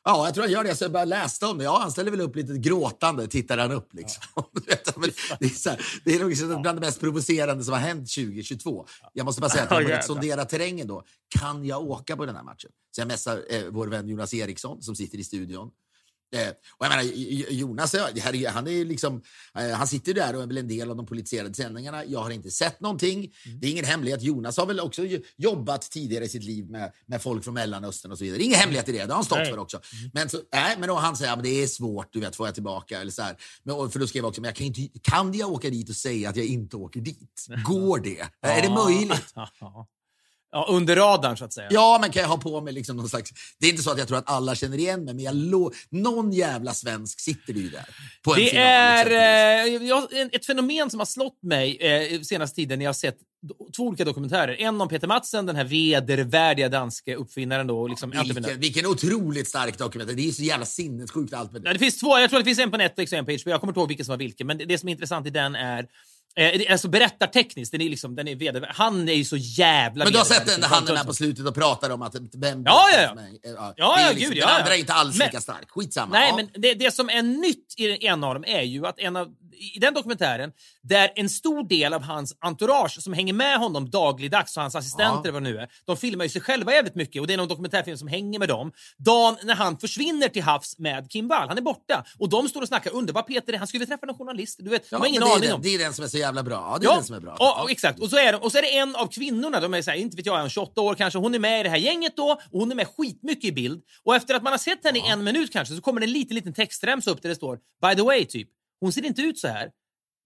Ja, jag tror han gör det. Så jag bara läste om det. Ja, han ställer väl upp lite gråtande, tittar han upp liksom. [laughs] Men det, är så här, det är nog liksom bland det mest provocerande som har hänt 2022. Jag måste bara säga att [laughs] Ja, jag har sondera terrängen då. Kan jag åka på den här matchen? Så jag messar eh, vår vän Jonas Eriksson som sitter i studion. Eh, och jag menar, Jonas, han är liksom, eh, han sitter där och är väl en del av de politiserade sändningarna. Jag har inte sett någonting. Mm. Det är ingen hemlighet. Jonas har väl också jobbat tidigare i sitt liv med, med folk från Mellanöstern och så vidare. Ingen hemlighet i det. Det har han stått Nej. för också. Men, så, nej, men då han säger att det är svårt, du vet, får jag tillbaka? Eller så här. Men, för då skrev jag också, men jag kan, inte, kan jag åka dit och säga att jag inte åker dit? [laughs] Går det? Är det möjligt? [laughs] Ja, under radarn så att säga. Ja, men kan jag ha på mig liksom någon slags... Det är inte så att jag tror att alla känner igen mig, men jag lo... någon jävla svensk sitter det ju där. På en Det final, är eh, jag, ett fenomen som har slått mig eh, senaste tiden när jag har sett två olika dokumentärer. En om Peter Madsen, den här vedervärdiga danske uppfinnaren då. Liksom, entreprenör. Vilken, vilken otroligt stark dokumentär. Det är så jävla sinnessjukt allt med det. Ja, det finns två. Jag tror det finns en på Netflix och en på HBO. Jag kommer inte ihåg vilken som var vilken. Men det, det som är intressant i den är Eh, alltså berättartekniskt, den är liksom, den är vedervärd. Han är ju så jävla Men du har sett den där han är med på slutet och pratar om att vem Ja, ja, ja. Ja, liksom, gud, Den ja, andra ja. är inte alls Men- lika stark. Skitsamma. Nej, ja. men det, det som är nytt i den ena av dem är ju att en av, i den dokumentären, där en stor del av hans entourage som hänger med honom dagligdags och hans assistenter Ja. vad det nu är, de filmar ju sig själva jävligt mycket och det är någon dokumentärfilm som hänger med dem. Dagen när han försvinner till havs med Kim Wall, han är borta och de står och snackar, vad Peter han skulle träffa någon journalist, du vet, de Ja, har ingen men det är aning den, om. Det är den som är så jävla bra. Ja, det är Ja, den som är bra. och, exakt. Och så, är de, och så är det en av kvinnorna, de är så här, inte vet jag, en 28 år kanske, hon är med i det här gänget då och hon är med skitmycket i bild. Och efter att man har sett henne i en minut kanske så kommer det en liten, liten textremsa upp där det står By the way, typ, hon ser inte ut så här.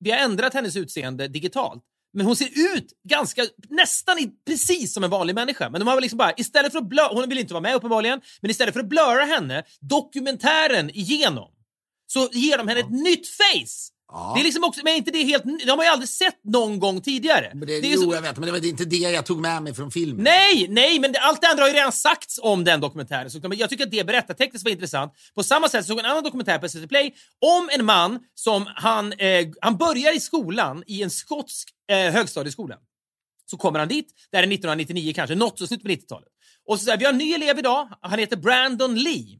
Vi har ändrat hennes utseende digitalt. Men hon ser ut ganska, nästan i, precis som en vanlig människa. Men de har liksom bara, istället för att blöra, hon vill inte vara med uppenbarligen, men istället för att blöra henne, dokumentären igenom, så ger de henne ett nytt face. Ja. Det är liksom också, men inte det helt, de har ju aldrig sett någon gång tidigare. Men det, Det är jo, så- jag vet, men det var inte det jag tog med mig från filmen. Nej, nej, men det, allt det andra har ju redan sagts om den dokumentären. Så jag tycker att det berättartekniskt var intressant. På samma sätt såg jag en annan dokumentär på SVT Play om en man som han, eh, han börjar i skolan i en skotsk eh, högstadieskola. Så kommer han dit, det här är 1999 kanske, något så slutet på 90-talet. Och så säger vi har en ny elev idag, han heter Brandon Lee.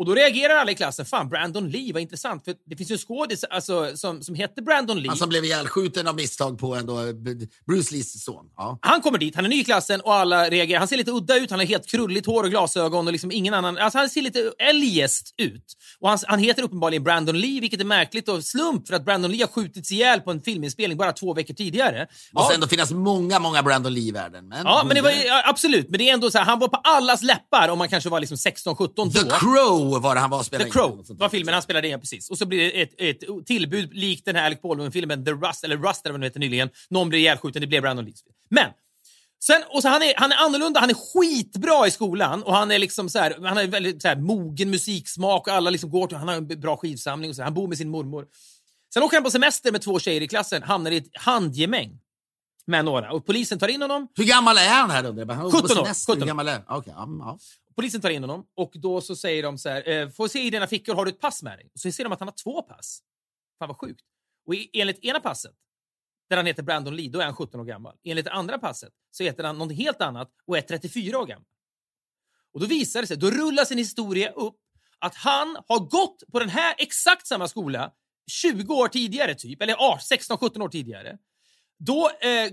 Och då reagerar alla i klassen, fan Brandon Lee, vad intressant, för det finns ju en skådis alltså, som, som heter Brandon Lee. Han som blev ihjälskjuten av misstag på ändå eh, Bruce Lees son. Ja. Han kommer dit, han är ny i klassen och alla reagerar. Han ser lite udda ut, han har helt krulligt hår och glasögon och liksom ingen annan... Alltså han ser lite eljest ut. Och han, han heter uppenbarligen Brandon Lee, vilket är märkligt och slump för att Brandon Lee har skjutits ihjäl på en filminspelning bara två veckor tidigare. Ja. ändå finnas många, många Brandon Lee i världen. Men, Ja, men det var, ja, absolut. Men det är ändå så här, han var på allas läppar om man kanske var liksom 16-17 då. The Crow var det han var och spelade The in. Crow sånt var filmen han spelade in, precis. Och så blir det ett, ett tillbud likt den här Alec Baldwin-filmen The Rust, eller Rust eller vad den heter nyligen. Någon blir ihjälskjuten, det blev Brandon Lees. Men Sen, och så han, är, han är annorlunda, han är skitbra i skolan och han är liksom så här, han har väldigt så här, mogen musiksmak och alla liksom går till Han har en bra skivsamling och så. Han bor med sin mormor. Sen åker han på semester med två tjejer i klassen, hamnar i ett handgemäng med några och polisen tar in honom. Hur gammal är han här undrar jag? Han åker på 17 år, semester. 17. Hur gammal är han? Okej, ja, ja. Polisen tar in honom och då så säger de så här, eh, får se i dina fickor, har du ett pass med dig? Och så ser de att han har två pass. Fan vad sjukt. Och enligt ena passet, där han heter Brandon Lee, då är han 17 år gammal. Enligt det andra passet så heter han något helt annat och är 34 år gammal. Och då visar det sig, då rullas en historia upp att han har gått på den här exakt samma skola 20 år tidigare typ, eller 16-17 år tidigare. Då eh,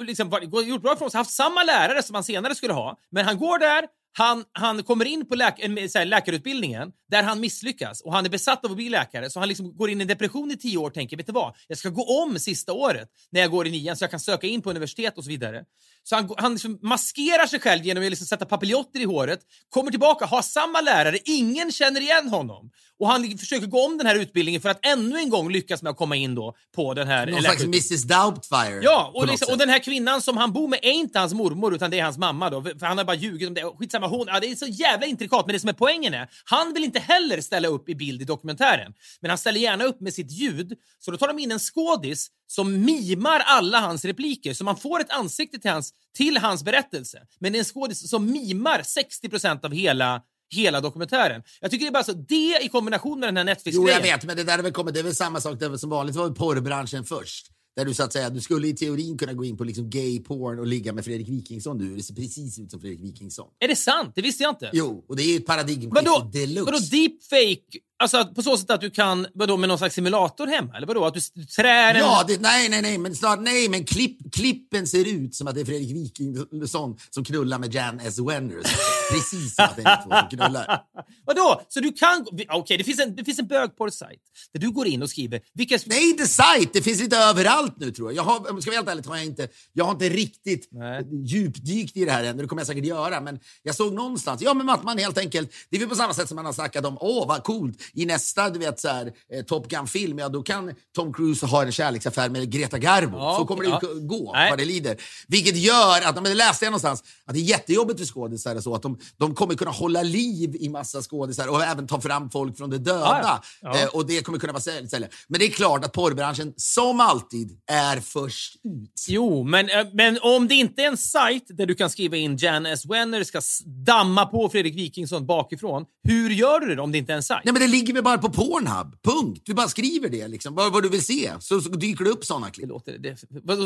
liksom, gjort bra ifrån sig, haft samma lärare som han senare skulle ha, men han går där, han, han kommer in på läk, så här, läkarutbildningen där han misslyckas och han är besatt av att bli läkare så han liksom går in i en depression i tio år och tänker, vet du vad, jag ska gå om sista året när jag går i nian så jag kan söka in på universitet och så vidare. Så han, han liksom maskerar sig själv genom att liksom sätta papiljotter i håret, kommer tillbaka, har samma lärare, ingen känner igen honom. Och han försöker gå om den här utbildningen för att ännu en gång lyckas med att komma in då på den här Någon slags. Mrs Doubtfire. Ja, och, liksom, och den här kvinnan som han bor med är inte hans mormor utan det är hans mamma då. För han har bara ljugit om det. Skitsamma, hon, ja, det är så jävla intrikat. Men det som är poängen är, han vill inte heller ställa upp i bild i dokumentären. Men han ställer gärna upp med sitt ljud. Så då tar de in en skådis som mimar alla hans repliker. Så man får ett ansikte till hans, till hans berättelse. Men det är en skådis som mimar 60% av hela hela dokumentären. Jag tycker det är bara så, det i kombination med den här Jo, Netflix-grejen. jag vet, men det där är väl, kommit, det är väl samma sak. Det är väl som vanligt var väl porrbranschen först. Där du så att säga, du skulle i teorin kunna gå in på liksom gay porn och ligga med Fredrik Wikingsson. Du, det ser precis ut som Fredrik Wikingsson. Är det sant? Det visste jag inte. Jo, och det är ju ett paradigmskifte deluxe. vadå deepfake? Alltså på så sätt att du kan, vadå med någon slags simulator hemma? Eller vadå? Att du trär en... Ja, det, nej, nej, nej, men snart, nej, men klipp, klippen ser ut som att det är Fredrik Wikingsson som knullar med Jan S. Wenders. Precis som att det är ni två som knullar. [laughs] Vadå? Så du kan... Okej, det finns en, det finns en bögporr-sajt där du går in och skriver vilka... Nej, inte sajt. Det finns lite överallt nu tror jag. jag har, ska vara helt ärlig, har jag, inte, jag har inte riktigt Nej. djupdykt i det här än. Det kommer jag säkert göra. Men jag såg någonstans, ja men att man helt enkelt, det är väl på samma sätt som man har snackat om, åh vad coolt, i nästa du vet så här, eh, Top Gun-film, ja då kan Tom Cruise ha en kärleksaffär med Greta Garbo. Ja, så kommer okej, det ja. ju gå, Nej. vad det lider. Vilket gör att, men det läste jag någonstans, att det är jättejobbigt för skådisar så, att de, de kommer kunna hålla liv i massa skådisar och även ta fram folk från det döda. Ja, ja. Ja. Eh, och det kommer kunna vara sälj- sälja. Men det är klart att porrbranschen, som alltid, är först ut. Jo, men, eh, men om det inte är en sajt där du kan skriva in Jan S. Wenner ska damma på Fredrik Wikingsson bakifrån, hur gör du det om det inte är en sajt? Nej, men det ligger väl bara på Pornhub. Punkt. Du bara skriver det, liksom. vad, vad du vill se. Så, så dyker det upp såna klipp. Det låter, det,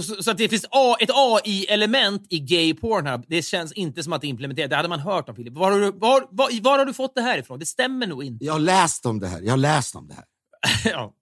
så, så att det finns A, ett AI-element i gay Pornhub, det känns inte som att det är implementerat. Det hade man hört om, Filip. Var har, du, var, var, var har du fått det här ifrån? Det stämmer nog inte. Jag har läst om det här. Jag har läst om det här. [laughs] ja,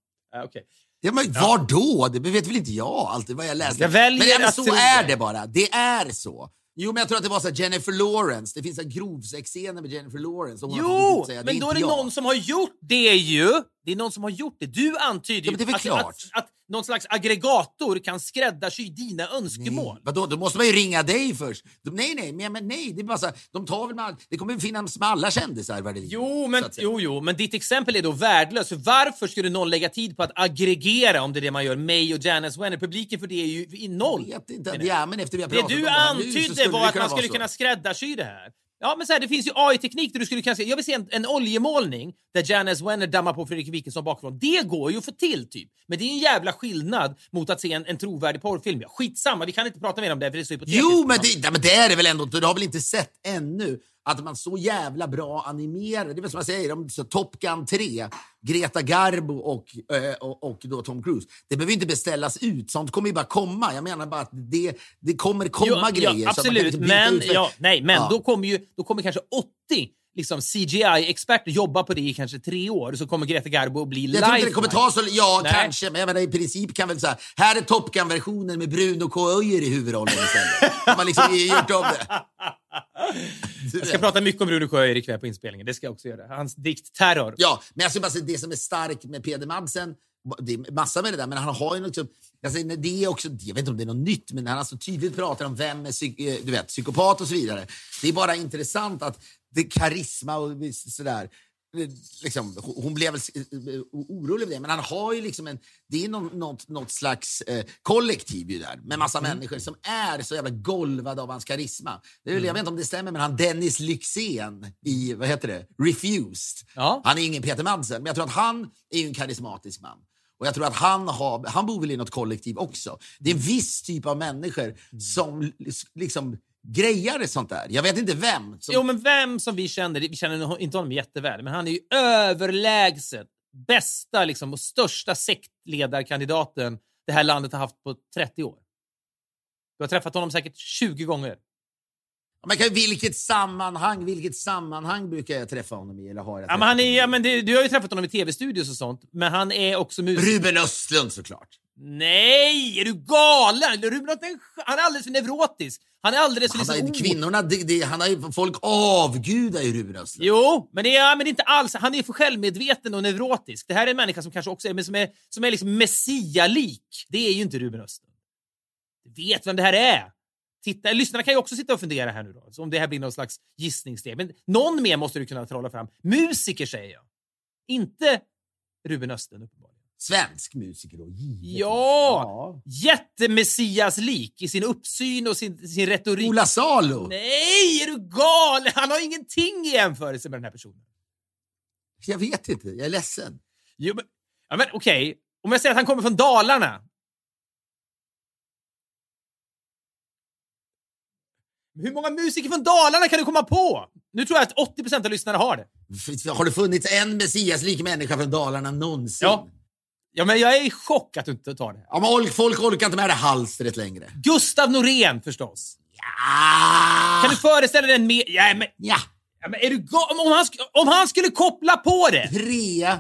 okej. Ja, men Var då? Det vet väl inte jag alltid vad jag läste. Jag väljer men, ja, men att så är det bara. Det är så. Jo, men jag tror att det var så Jennifer Lawrence. Det finns en grovsexscener med Jennifer Lawrence. hon Jo, men då är det jag. någon som har gjort det ju. Det är någon som har gjort det. Du antyder Ja, är väl att. Att, att någon slags aggregator kan skräddarsy dina önskemål. Nej. Vadå, då måste man ju ringa dig först. De, nej, nej, men, men nej. Det, är bara så här, de tar väl med, det kommer finnas med alla kändisar vad det Jo men, jo, jo, men ditt exempel är då värdelöst. För varför skulle någon lägga tid på att aggregera om det är det man gör? Mig och Janice Wenner. Publiken för det är ju i noll. Jag vet inte. Ja, men efter vi har Det du om det här nu så antydde skulle var att man skulle kunna skräddarsy det här. Ja, men så här, det finns ju AI-teknik där du skulle kunna se. Jag vill se en, en oljemålning där Janice Wenner dammar på Fredrik Wikingsson bakifrån. Det går ju att få till, typ. Men det är en jävla skillnad mot att se en, en trovärdig porrfilm. Ja, skitsamma, vi kan inte prata mer om det för det är så hypotetiskt. Jo, men det, men det är det väl ändå inte. Du har väl inte sett ännu att man så jävla bra animerar. Det är som jag säger, om så Top Gun 3, Greta Garbo och, eh, och, och då Tom Cruise. Det behöver inte beställas ut. Sånt kommer ju bara komma. Jag menar bara att det, det kommer komma Jo, grejer. Ja, absolut, men, ja, nej, men Ja. Då, kommer ju, då kommer kanske 80 liksom CGI-experter jobba på det i kanske tre år, så kommer Greta Garbo att bli Jag tror inte live. det kommer ta så... Ja, Nej. kanske. Men jag menar, i princip kan väl så här... Är Top Gun-versionen med Bruno K. Öijer i huvudrollen istället. Har liksom gjort om det. [laughs] Jag ska prata mycket om Bruno Sjöjer ikväll på inspelningen. Det ska jag också göra. Hans dikt Terror. Ja, men jag skulle bara säga det som är starkt med Peder Madsen, det är massa med det där, men han har ju också, alltså, det är också, jag vet inte om det är något nytt, men han så tydligt pratar om vem är psyk, eh, du vet, psykopat och så vidare. Det är bara intressant att det karisma och sådär. eh, Liksom, hon blev väl eh, orolig över det, men han har ju liksom en... Det är något, något slags eh, kollektiv ju där med massa människor som är så jävla golvade av hans karisma. Det är väl, Jag vet inte om det stämmer, men han Dennis Lyxzén i, vad heter det, Refused. Ja. Han är ingen Peter Madsen, men jag tror att han är ju en karismatisk man. Och jag tror att han, har, han bor väl i något kollektiv också. Det är en viss typ av människor som liksom grejar sånt där. Jag vet inte vem. Som, Jo, men vem som vi känner, vi känner inte honom jätteväl, men han är ju överlägset bästa liksom, och största sektledarkandidaten det här landet har haft på 30 år. Du har träffat honom säkert 20 gånger. Men kan, vilket sammanhang vilket sammanhang brukar jag träffa honom i? Eller har jag Ja, men han är, ja, men det, du har ju träffat honom i tv-studios och sånt, men han är också musiker. Ruben Östlund såklart. Nej, är du galen? Ruben ch- Han är alldeles för neurotisk. Han är alldeles för Han liksom, kvinnorna, det, det, han har folk avgudar ju Ruben Östlund. Jo, men det, är, men det är inte alls. Han är för självmedveten och neurotisk. Det här är en människa som kanske också är, men som är, som är liksom messialik. Det är ju inte Ruben Östlund. Du vet vem det här är. Titta, lyssnarna kan ju också sitta och fundera här nu då, om det här blir någon slags gissningssteg. Men någon mer måste du kunna trolla fram. Musiker säger jag. Inte Ruben Östlund uppenbarligen. Svensk musiker då, givetvis. Ja! Jättemessias-lik i sin uppsyn och sin, sin retorik. Ola Salo. Nej, är du galen? Han har ingenting i jämförelse med den här personen. Jag vet inte, jag är ledsen. Jo, men, ja, men okej. Om jag säger att han kommer från Dalarna. Hur många musiker från Dalarna kan du komma på? Nu tror jag att 80% av lyssnarna har det. Har det funnits en Messias-lik människa från Dalarna någonsin? Ja. Ja, men jag är i chock att du inte tar det. Ja, men folk- orkar inte med det halstret längre. Gustav Norén förstås. Ja. Kan du föreställa dig en mer... Ja, men, Ja. ja, men är du om, han, om han skulle koppla på det! Trea.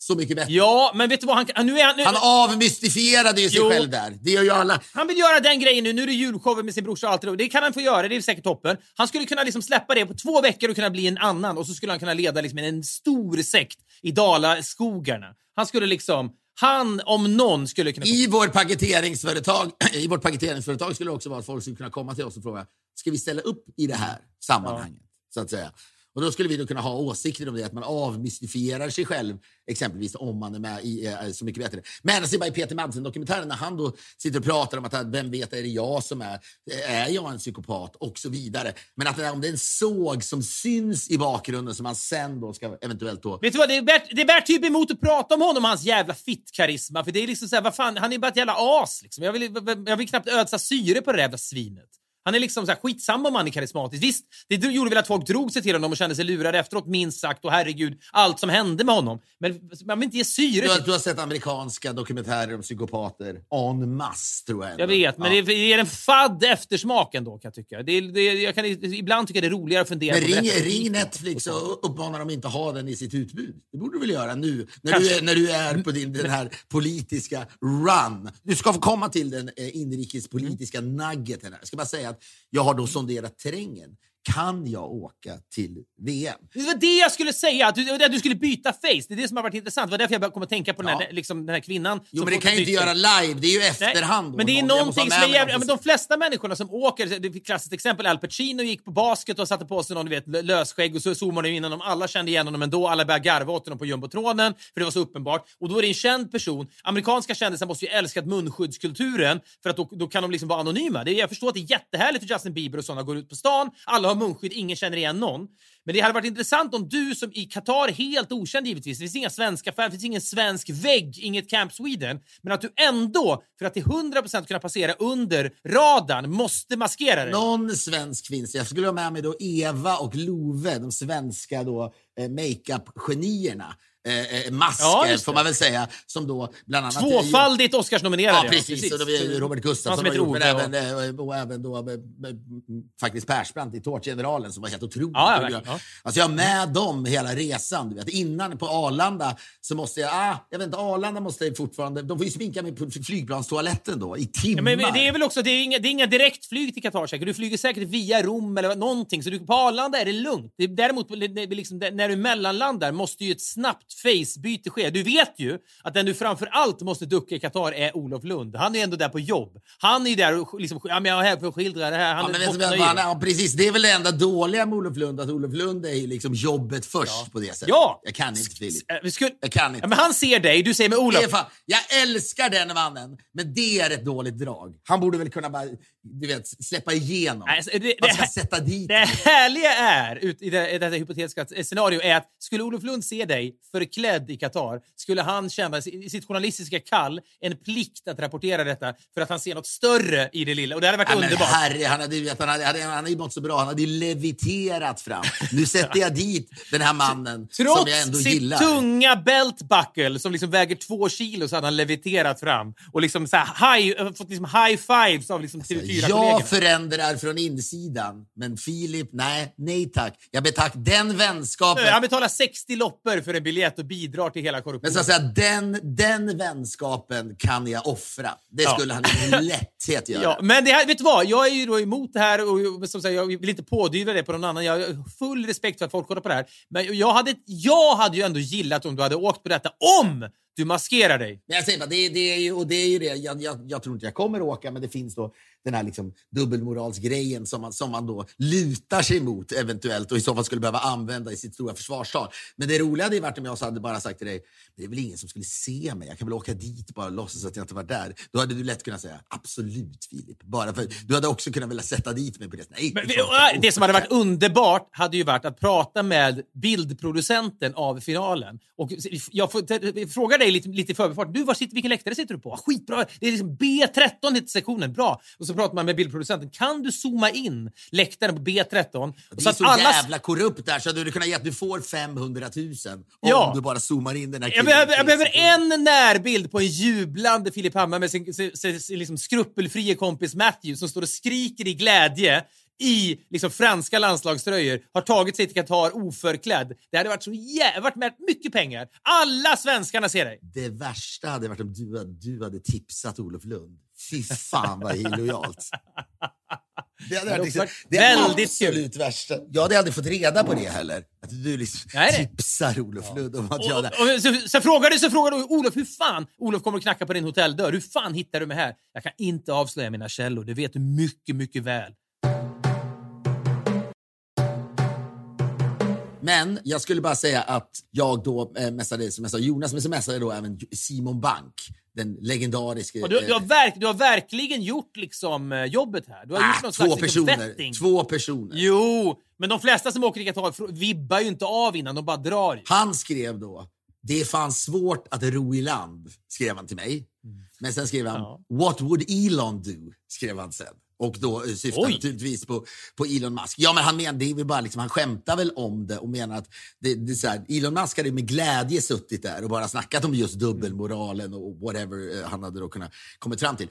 Så mycket bättre. Ja, men vet du vad han. Nu är han, nu, Han avmystifierade ju sig Jo. själv där. Det gör ju alla. Han vill göra den grejen nu. Nu är det julshower med sin brorsa och allt det. Det kan han få göra. Det är säkert toppen. Han skulle kunna liksom släppa det på två veckor och kunna bli en annan. Och så skulle han kunna leda liksom en stor sekt i Dalaskogarna. Han skulle liksom... Han, om någon, skulle kunna... I, vår paketeringsföretag, [clears throat] I vårt paketeringsföretag skulle det också vara att folk skulle kunna komma till oss och fråga ska vi ställa upp i det här sammanhanget. Så att säga. Och Då skulle vi då kunna ha åsikter om det, att man avmystifierar sig själv, exempelvis om man är med i eh, Så mycket bättre. Men jag bara i Peter Madsen-dokumentären när han då sitter och pratar om att vem vet, är det jag som är, är jag en psykopat och så vidare. Men att det där, om det är en såg som syns i bakgrunden som man sen då ska eventuellt då Vet du vad, det bär det bär typ emot att prata om honom och hans jävla fittkarisma. För det är liksom vad fan, han är bara ett jävla as liksom. Jag vill, jag vill knappt ödsla syre på det där jävla svinet. Han är liksom såhär, skitsamma om han är karismatisk. Visst, det gjorde väl att folk drog sig till honom och kände sig lurade efteråt, minst sagt. Och herregud, allt som hände med honom. Men man vill inte ge syre Du har, du har sett amerikanska dokumentärer om psykopater en masse, tror jag. ändå. Jag vet, men Ja. det ger en fadd eftersmak ändå kan jag tycka. Det, det, jag kan ibland tycka det är roligare att fundera Men på ring, retorik ring Netflix och uppmana dem inte ha den i sitt utbud. Det borde du väl göra nu, när, Kanske. du är, när du är på din, den här politiska run. Du ska få komma till den eh, inrikespolitiska nuggeten. här. Jag ska bara säga att jag har då sonderat terrängen. Kan jag åka till VM? Det var det jag skulle säga, att du, det du skulle byta face. Det är det som har varit intressant. Det var därför jag kom att tänka på den, här, Ja. liksom, den här kvinnan. Jo, men det kan ju inte göra live. Det är ju efterhand. Men det är jag någonting som är jävligt... Ja, men de flesta människorna som åker, det klassiskt exempel, Al Pacino gick på basket och satte på sig någon du vet, lö- lösskägg och så zoomade de in honom. Alla kände igen honom ändå. Alla började garva åt honom på jumbotronen för det var så uppenbart. Och då är det en känd person. Amerikanska kändisar måste ju älska munskyddskulturen för att då, då kan de liksom vara anonyma. Det, jag förstår att det är jättehärligt för Justin Bieber och sådana går ut på stan. Alla har munskydd, ingen känner igen någon. Men det hade varit intressant om du som i Qatar, helt okänd givetvis, det finns inga svenska fans, det finns ingen svensk vägg, inget Camp Sweden, men att du ändå, för att till 100% kunna passera under radarn, måste maskera dig. Någon svensk finns det. Jag skulle ha med mig då Eva och Love, de svenska då, eh, makeup-genierna. Eh, eh, masker, Ja, får man väl säga. Som då bland annat... Tvåfaldigt Oscarsnominerade. Ja, precis. Och då är ju Robert Gustafsson har gjort, men även, eh, och även då, eh, eh, faktiskt Persbrandt i Tårtgeneralen som var helt otroligt. Ja, Och jag- ja. Alltså jag har med dem hela resan. Du vet. Innan på Arlanda så måste jag... Ah, jag vet inte, Arlanda måste jag fortfarande... De får ju sminka mig på flygplanstoaletten då i timmar. Ja, men det är väl också, det är inga, det är inga direktflyg till Qatar säkert. Du flyger säkert via Rom eller någonting. Så du, på Arlanda är det lugnt. Är- däremot är liksom, när du mellanlandar måste ju ett snabbt facebyte ske. Du vet ju att den du framför allt måste ducka i Qatar är Olof Lund. Han är ju ändå där på jobb. Han är ju där och liksom, ja, men jag är här för att skildra det här. Han Ja, är men vad, nöjd. han, ja, precis. Det är väl det enda dåliga med Olof Lund, att Olof Lund är liksom jobbet först på det sättet. Ja! Jag kan inte Filip. Eh, skulle- Jag kan inte. Ja, men han ser dig, du säger med Olof. Det är fan, jag älskar den mannen, men det är ett dåligt drag. Han borde väl kunna bara, du vet, släppa igenom. Alltså, det- Man det ska här- sätta dit Det härliga är, ut, i, det, i detta hypotetiska scenario, är att skulle Olof Lund se dig förklädd i Qatar, skulle han känna i sitt journalistiska kall en plikt att rapportera detta för att han ser något större i det lilla. Och det hade varit Ja, underbart. herre, han hade, ju han hade, han hade, han hade mått så bra. Han hade leviterat fram. Nu sätter jag dit den här mannen som jag ändå Trots sitt gillar. tunga beltbuckle som liksom väger två kilo så hade han leviterat fram och liksom så här high, fått liksom high fives av liksom TV4-kollegorna. Jag förändrar från insidan, men Filip, nej, nej tack. Jag betack den vänskapen. Han betalar 60 loppor för en biljett och bidrar till hela korruptionen. Men så att säga, den, den vänskapen kan jag offra. Det Ja. skulle han med lätthet [laughs] göra. Ja, men det här, vet du vad? Jag är ju då emot det här och som sagt, jag vill inte pådyvla det på någon annan. Jag har full respekt för att folk kollar på det här. Men jag hade, jag hade ju ändå gillat om du hade åkt på detta om du maskerar dig. Men jag säger bara, det, det, är ju, och det är ju det. Jag, jag, jag tror inte jag kommer åka, men det finns då den här liksom dubbelmoralsgrejen som man, som man då lutar sig mot eventuellt och i så fall skulle behöva använda i sitt stora försvarstal. Men det roliga hade varit om jag hade bara sagt till dig, det är väl ingen som skulle se mig. Jag kan väl åka dit bara och låtsas att jag inte var där. Då hade du lätt kunnat säga absolut Filip. Bara för, du hade också kunnat vilja sätta dit mig på det. Nej, Men, det det som hade varit underbart hade ju varit att prata med bildproducenten av finalen. Och jag får, frågar dig dig lite, lite i förbifart. Du, var sitter, vilken läktare sitter du på? Ah, Skitbra! Det är liksom B13 heter sektionen. Bra! Och så pratar man med bildproducenten. Kan du zooma in läktaren på B13? Och Det är så jävla korrupt där så du hade kunnat ge att du får 500 000 om Ja. du bara zoomar in den här Jag killen behöver, i jag tre behöver en närbild på en jublande Filip Hammar med sin, sin, sin, sin liksom skrupelfrie kompis Matthew som står och skriker i glädje i liksom franska landslagströjor, har tagit sig till Qatar oförklädd. Det hade varit så jävla... varit värt mycket pengar. Alla svenskarna ser dig. Det värsta hade varit om du, hade- du hade tipsat Olof Lund. Fy fan vad illojalt. Det hade hade varit liksom, det väldigt kul. absolut värsta. Jag hade aldrig fått reda på det heller. Att du liksom Nej, tipsar Olof Lund om att Och, jag... och, så, så frågar du, så frågar du Olof, hur fan... Olof kommer att knacka på din hotelldörr. Hur fan hittar du mig här? Jag kan inte avslöja mina källor. Det vet du mycket, mycket väl. Men jag skulle bara säga att jag då eh, messade, sa, Jonas, men så messade då även Simon Bank, den legendariske... Du, du, har eh, verk, du har verkligen gjort liksom eh, jobbet här. Du har gjort ah, någon två slags liksom, personer. vetting. Två personer. Jo, men de flesta som åker i Qatar vibbar ju inte av innan, de bara drar. Han skrev då, det är fan svårt att ro i land, skrev han till mig. Men sen skrev han, Mm. Ja. what would Elon do? skrev han sen. Och då eh, syftar Oj. naturligtvis på, på Elon Musk. Ja, men han menar, det är väl bara liksom, han skämtar väl om det och menar att det, det är så här, Elon Musk hade med glädje suttit där och bara snackat om just dubbelmoralen och whatever eh, han hade då kunnat kommit fram till.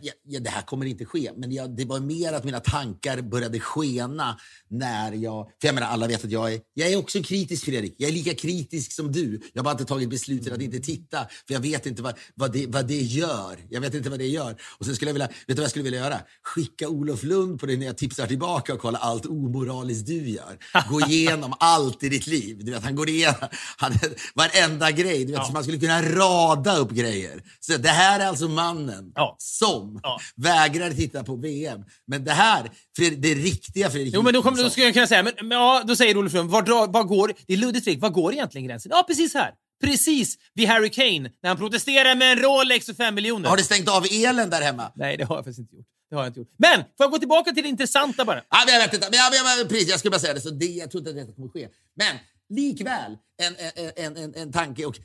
Ja, ja, det här kommer inte ske, men jag, det var mer att mina tankar började skena när jag... För jag menar, alla vet att jag är, jag är också kritisk, Fredrik. Jag är lika kritisk som du. Jag har bara inte tagit beslutet att inte titta, för jag vet inte vad, vad, det, vad det gör. Jag vet inte vad det gör. Och sen skulle jag vilja, vet du vad jag skulle vilja göra? Skicka Olof Lund på det när jag tipsar tillbaka och kolla allt omoraliskt du gör. Gå [laughs] igenom allt i ditt liv. Du vet, han går igenom han, varenda grej. Du vet, så man skulle kunna rada upp grejer. Så det här är alltså mannen Ja. som Ja. vägrar titta på VM. Men det här, Fred, det riktiga Fredrik Jo, men då, kommer, då skulle jag kunna säga, men, men ja, då säger Olof Lund, var, var går, det är luddigt Fredrik, var går egentligen gränsen? Ja, precis här. Precis vid Harry Kane, när han protesterar med en Rolex och fem miljoner. Har du stängt av elen där hemma? Nej, det har jag faktiskt inte gjort. Det har jag inte gjort. Men, får jag gå tillbaka till det intressanta bara? Ja, men jag vet inte. Men jag, men, precis, jag skulle bara säga det. Så det. Jag tror inte att det kommer ske. Men likväl en, en, en, en, tanke och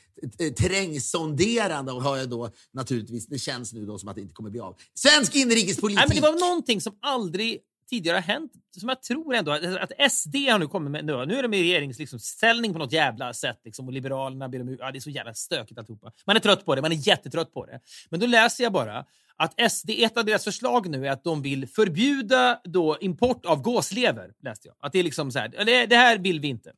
terrängsonderande har jag då naturligtvis. Det känns nu då som att det inte kommer bli av. Svensk inrikespolitik. Nej, men det var någonting som aldrig tidigare har hänt, som jag tror ändå att, SD har nu kommit med. Nu, nu är de i regeringsställning liksom, på något jävla sätt liksom, och Liberalerna ber om ja, Det är så jävla stökigt alltihopa. Man är trött på det, man är jättetrött på det. Men då läser jag bara att SD, ett av deras förslag nu är att de vill förbjuda då import av gåslever. Läste jag. Att det är liksom så här, det, det här vill vi inte.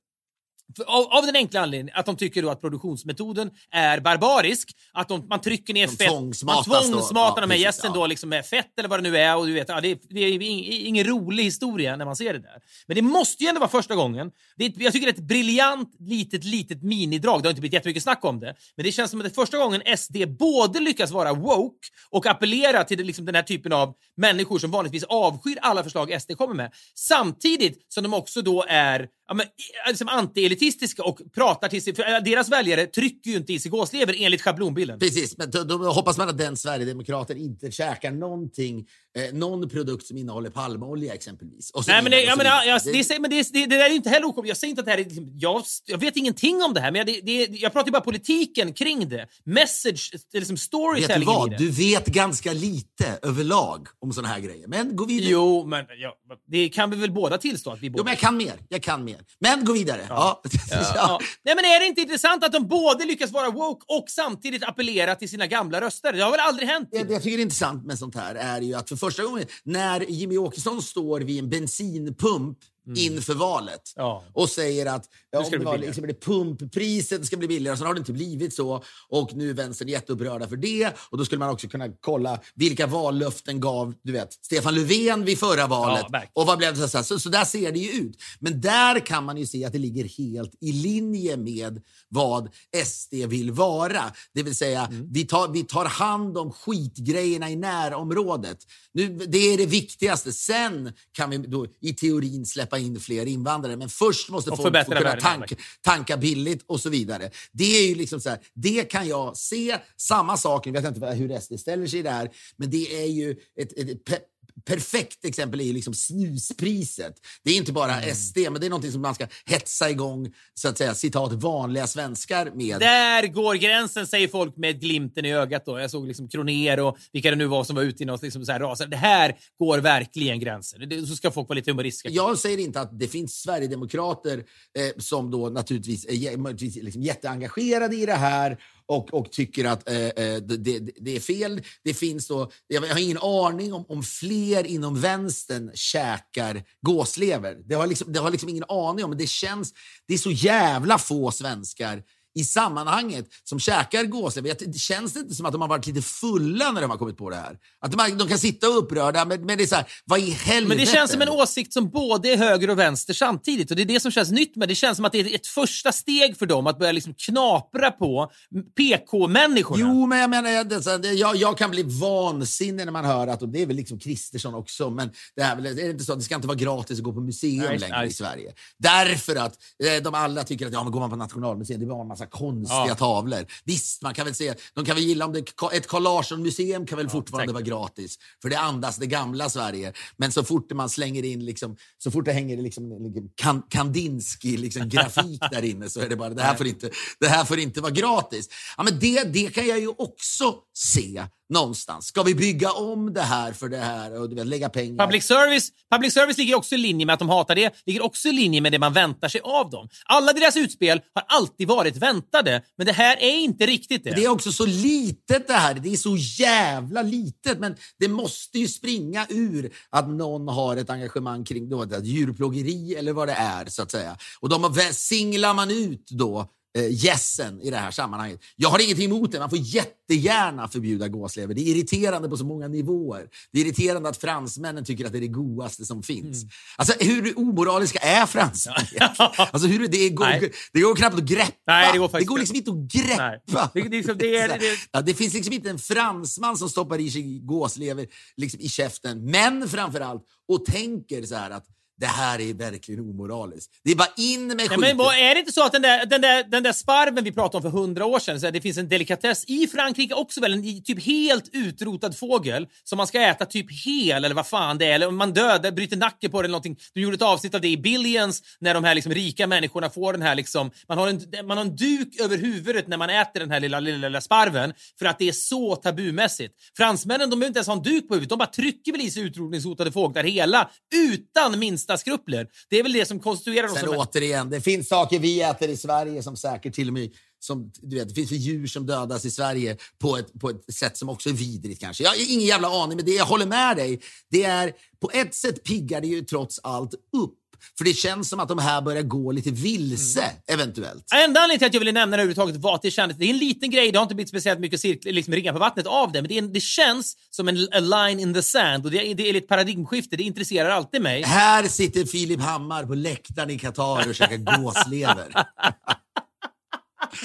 Av, av den enkla anledningen att de tycker då att produktionsmetoden är barbarisk. Att de, man trycker ner De fett. Man tvångsmatar Ja, de här gässen ja. då liksom med fett eller vad det nu är. Och du vet, ja, det, är, det är ing- ingen rolig historia när man ser det där. Men det måste ju ändå vara första gången. Det är, jag tycker det är ett briljant litet, litet minidrag. Det har inte blivit jättemycket snack om det. Men det känns som att det är första gången SD både lyckas vara woke och appellera till liksom den här typen av människor som vanligtvis avskyr alla förslag SD kommer med. Samtidigt som de också då är ja, men, liksom antielitistiska och pratar till sig... För äh, deras väljare trycker ju inte i sig gåslever enligt schablonbilden. Precis, men då, då hoppas man att den Sverigedemokraten inte käkar någonting, eh, någon produkt som innehåller palmolja exempelvis. Nej, men det, jag menar, jag, det, men det, det, det där är inte heller okommet. Jag säger inte att det här är... liksom- Jag, jag vet ingenting om det här, men jag, det, det, jag pratar bara politiken kring det. Message, liksom Vet du storytelling i vad? det. Du vet ganska lite överlag om såna här grejer. Men gå vidare. Jo, men ja, det kan vi väl båda tillstå att vi båda... Jo, men jag kan mer. Jag kan mer. Men gå vidare. Ja. Ja. [laughs] Ja. Nej, men är det inte intressant att de både lyckas vara woke och samtidigt appellera till sina gamla röster? Det har väl aldrig hänt? Det jag tycker är intressant med sånt här är ju att för första gången när Jimmy Åkesson står vid en bensinpump inför valet Ja. och säger att ja, ska det var, liksom, det pumppriset ska bli billigare, sen har det inte blivit så och nu är vänstern jätteupprörda för det och då skulle man också kunna kolla vilka vallöften gav du vet, Stefan Löfven vid förra valet Ja, och vad blev det? Så, så, så där ser det ju ut. Men där kan man ju se att det ligger helt i linje med vad SD vill vara. Det vill säga, Mm. vi, tar, vi tar hand om skitgrejerna i närområdet. Nu, det är det viktigaste. Sen kan vi då i teorin släppa in fler invandrare. Men först måste Och folk få kunna tanka, tanka billigt och så vidare. Det är ju liksom så här, det kan jag se. Samma sak, jag vet inte hur SD ställer sig här, men det är ju ett, ett, pe- perfekt exempel är ju liksom snuspriset. Det är inte bara Mm. SD, men det är någonting som man ska hetsa igång, så att säga, citat, vanliga svenskar med. Där går gränsen, säger folk med glimten i ögat. Då. Jag såg liksom Kroner och vilka det nu var som var ute i något liksom så här rasande. Det här går verkligen gränsen. Det, så ska folk vara lite humoristiska. Jag säger inte att det finns Sverigedemokrater eh, som då naturligtvis är liksom jätteengagerade i det här och, och tycker att eh, eh, det, det, det är fel. Det finns då, jag har ingen aning om, om fler inom vänstern käkar gåslever. Det har, liksom, det har liksom ingen aning om, men det känns... Det är så jävla få svenskar i sammanhanget som käkar gåslever. Det känns inte som att de har varit lite fulla när de har kommit på det här. Att de, de kan sitta upprörda, men, men det är så här, vad i helvete? Men det känns som en åsikt som både är höger och vänster samtidigt. Och Det är det som känns nytt med det. känns som att det är ett första steg för dem att börja liksom knapra på PK-människorna. Jo, men jag menar, jag, jag, jag kan bli vansinnig när man hör att, och det är väl liksom Kristersson också, men det är, väl, är det inte så att det ska inte vara gratis att gå på museum Nej, längre nej. i Sverige. Därför att eh, de alla tycker att ja, men går man på Nationalmuseum, det bara en massa konstiga Ja. tavlor. Visst, man kan väl se, de kan väl gilla om det, ett Carl Larsson-museum kan väl fortfarande säkert. vara gratis, för det andas det gamla Sverige. Men så fort man slänger in, liksom, så fort det hänger liksom, liksom kan, Kandinsky liksom, [laughs] grafik där inne så är det bara, det här får inte, det här får inte vara gratis. Ja, men det, det kan jag ju också se någonstans. Ska vi bygga om det här för det här och du vet, lägga pengar? Public service, public service ligger också i linje med att de hatar det, ligger också i linje med det man väntar sig av dem. Alla deras utspel har alltid varit väntade, men det här är inte riktigt det. Det är också så litet det här. Det är så jävla litet. Men det måste ju springa ur att någon har ett engagemang kring då, djurplågeri eller vad det är. så att säga. Och de har- singlar man ut då gässen i det här sammanhanget. Jag har ingenting emot det. Man får jättegärna förbjuda gåslever. Det är irriterande på så många nivåer. Det är irriterande att fransmännen tycker att det är det godaste som finns. Mm. Alltså, hur omoraliska är fransmän? [laughs] alltså, hur, det, går, Nej. det går knappt att greppa. Nej, det går faktiskt liksom inte att greppa. Det- det liksom- det är- [laughs] det- Ja, det finns liksom inte en fransman som stoppar i sig gåslever liksom i käften, men framför allt och tänker så här att det här är verkligen omoraliskt. Det är bara in med skiten. men vad- är det inte så att den där, den där, den där sparven vi pratade om för hundra år sedan, så det finns en delikatess i Frankrike också väl, en typ helt utrotad fågel som man ska äta typ hel eller vad fan det är, eller om man dödar, bryter nacken på det eller någonting. Du gjorde ett avsnitt av det i Billions när de här liksom rika människorna får den här liksom, man har, en, man har en duk över huvudet när man äter den här lilla, lilla, lilla sparven för att det är så tabumässigt. Fransmännen de behöver inte ens ha en duk på huvudet, de bara trycker väl i sig utrotningshotade fåglar hela utan minsta skrupler. Det är väl det som konstituerar dem Sen som en- återigen, det finns saker vi äter i Sverige som säkert till och med som, du vet, det finns ju djur som dödas i Sverige på ett, på ett sätt som också är vidrigt kanske. Jag har ingen jävla aning, men det jag håller med dig. Det är, på ett sätt piggar det ju trots allt upp. För det känns som att de här börjar gå lite vilse, Mm. eventuellt. Enda anledningen till att jag ville nämna det överhuvudtaget var att det kändes, det är en liten grej, det har inte blivit speciellt mycket cirklar, liksom ringar på vattnet av det, men det, är, det känns som en a line in the sand och det, är- det är ett paradigmskifte, det intresserar alltid mig. Här sitter Filip Hammar på läktaren i Qatar och käkar [laughs] gåslever.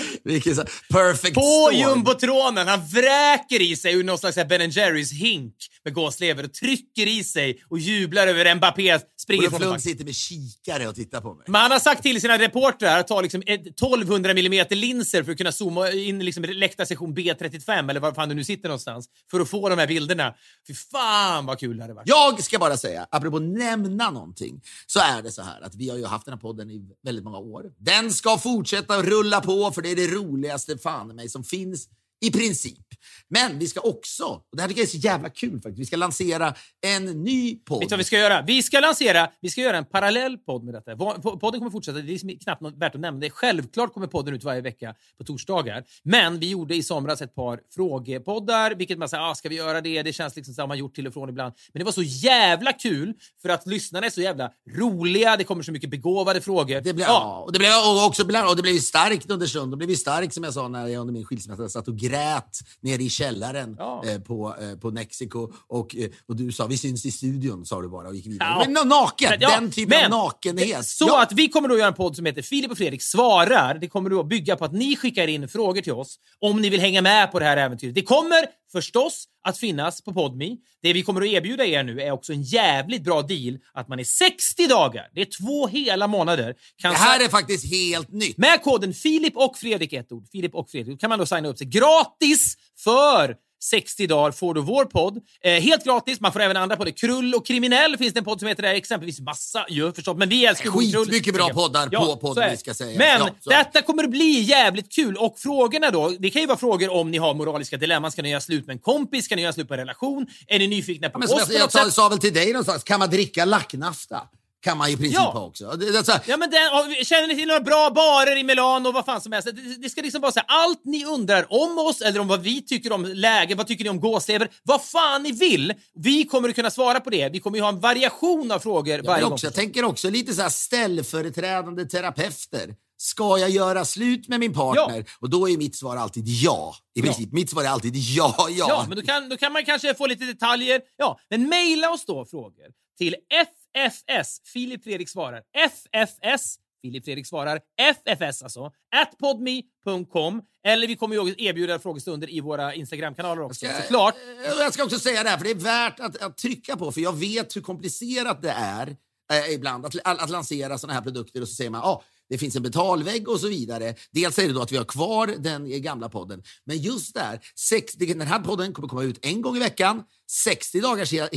[laughs] Vilken så, perfect På storm. jumbotronen, han vräker i sig ur någon slags Ben Jerrys hink med gåslever och trycker i sig och jublar över Mbappé springer Olof Lund sitter med kikare och tittar på mig. Men han har sagt till sina reportrar att ta liksom ett 1200 mm linser för att kunna zooma in liksom läktarsektion B35 eller var fan du nu sitter någonstans för att få de här bilderna. Fy fan vad kul det hade varit. Jag ska bara säga, apropå nämna någonting, så är det så här att vi har ju haft den här podden i väldigt många år. Den ska fortsätta rulla på för det är det roligaste fan i mig som finns i princip. Men vi ska också, och det här tycker jag är så jävla kul faktiskt, vi ska lansera en ny podd. Vet du vad vi ska göra? Vi ska lansera, vi ska göra en parallell podd med detta. Podden kommer fortsätta, det är knappt något värt att nämna. Det Självklart kommer podden ut varje vecka på torsdagar. Men vi gjorde i somras ett par frågepoddar, vilket man säger, ah, ska vi göra det? Det känns liksom som man gjort till och från ibland. Men det var så jävla kul för att lyssnarna är så jävla roliga, det kommer så mycket begåvade frågor. Det blev, ja. och det blev och också och det blev starkt under stund. Det blev starkt som jag sa när jag under min skilsmässa satt och grät nere i källaren Ja. eh, på, eh, på Mexico. Och, eh, och du sa vi syns i studion, sa du bara och gick vidare. Ja. Men naken! Ja, den typen men- av nakenhet. Så att vi kommer då göra en podd som heter Filip och Fredrik svarar. Det kommer då bygga på att ni skickar in frågor till oss om ni vill hänga med på det här äventyret. Det kommer förstås att finnas på Podme. Det vi kommer att erbjuda er nu är också en jävligt bra deal att man i 60 dagar, det är två hela månader, kan Det här är faktiskt helt nytt. med koden Filip och Fredrik, ett ord, Filip och Fredrik, kan man då signa upp sig gratis för 60 dagar får du vår podd. Eh, helt gratis. Man får även andra poddar. Krull och kriminell finns det en podd som heter det. Exempelvis massa ju förstås. Men vi älskar ju Krull. Skitmycket bra poddar på podden, vi ska säga. Men Ja, detta kommer att bli jävligt kul. Och frågorna då, det kan ju vara frågor om ni har moraliska dilemman. Ska ni göra slut med en kompis? Ska ni göra slut på en relation? Är ni nyfikna på Men som oss jag, jag sätt? sa väl till dig någonstans, kan man dricka lacknafta? Kan man i princip Ja. ha också. Det, det, är så här, Ja, men den, känner ni till några bra barer i Milano och vad fan som helst? Det, det ska liksom vara så här, allt ni undrar om oss eller om vad vi tycker om läge, vad tycker ni om gåslever, vad fan ni vill. Vi kommer att kunna svara på det. Vi kommer ju ha en variation av frågor jag, varje vill gång. också, jag tänker också lite så här ställföreträdande terapeuter. Ska jag göra slut med min partner? Och då är mitt svar alltid ja. I princip. Mitt svar är alltid ja, ja. Ja, men då kan, då kan man kanske få lite detaljer. Ja, men mejla oss då frågor till FFS, Filip Fredrik svarar, FFS, Filip Fredrik svarar, FFS alltså, at podme.com. Eller vi kommer ju erbjuda frågestunder i våra Instagramkanaler också, Jag ska- såklart. eh, Jag ska också säga det här, för det är värt att, att trycka på, för jag vet hur komplicerat det är eh, ibland att, att, att lansera såna här produkter och så säger man ah, det finns en betalvägg och så vidare. Dels är det då att vi har kvar den gamla podden, men just där, sex, det- den här podden kommer komma ut en gång i veckan, 60 dagars eh,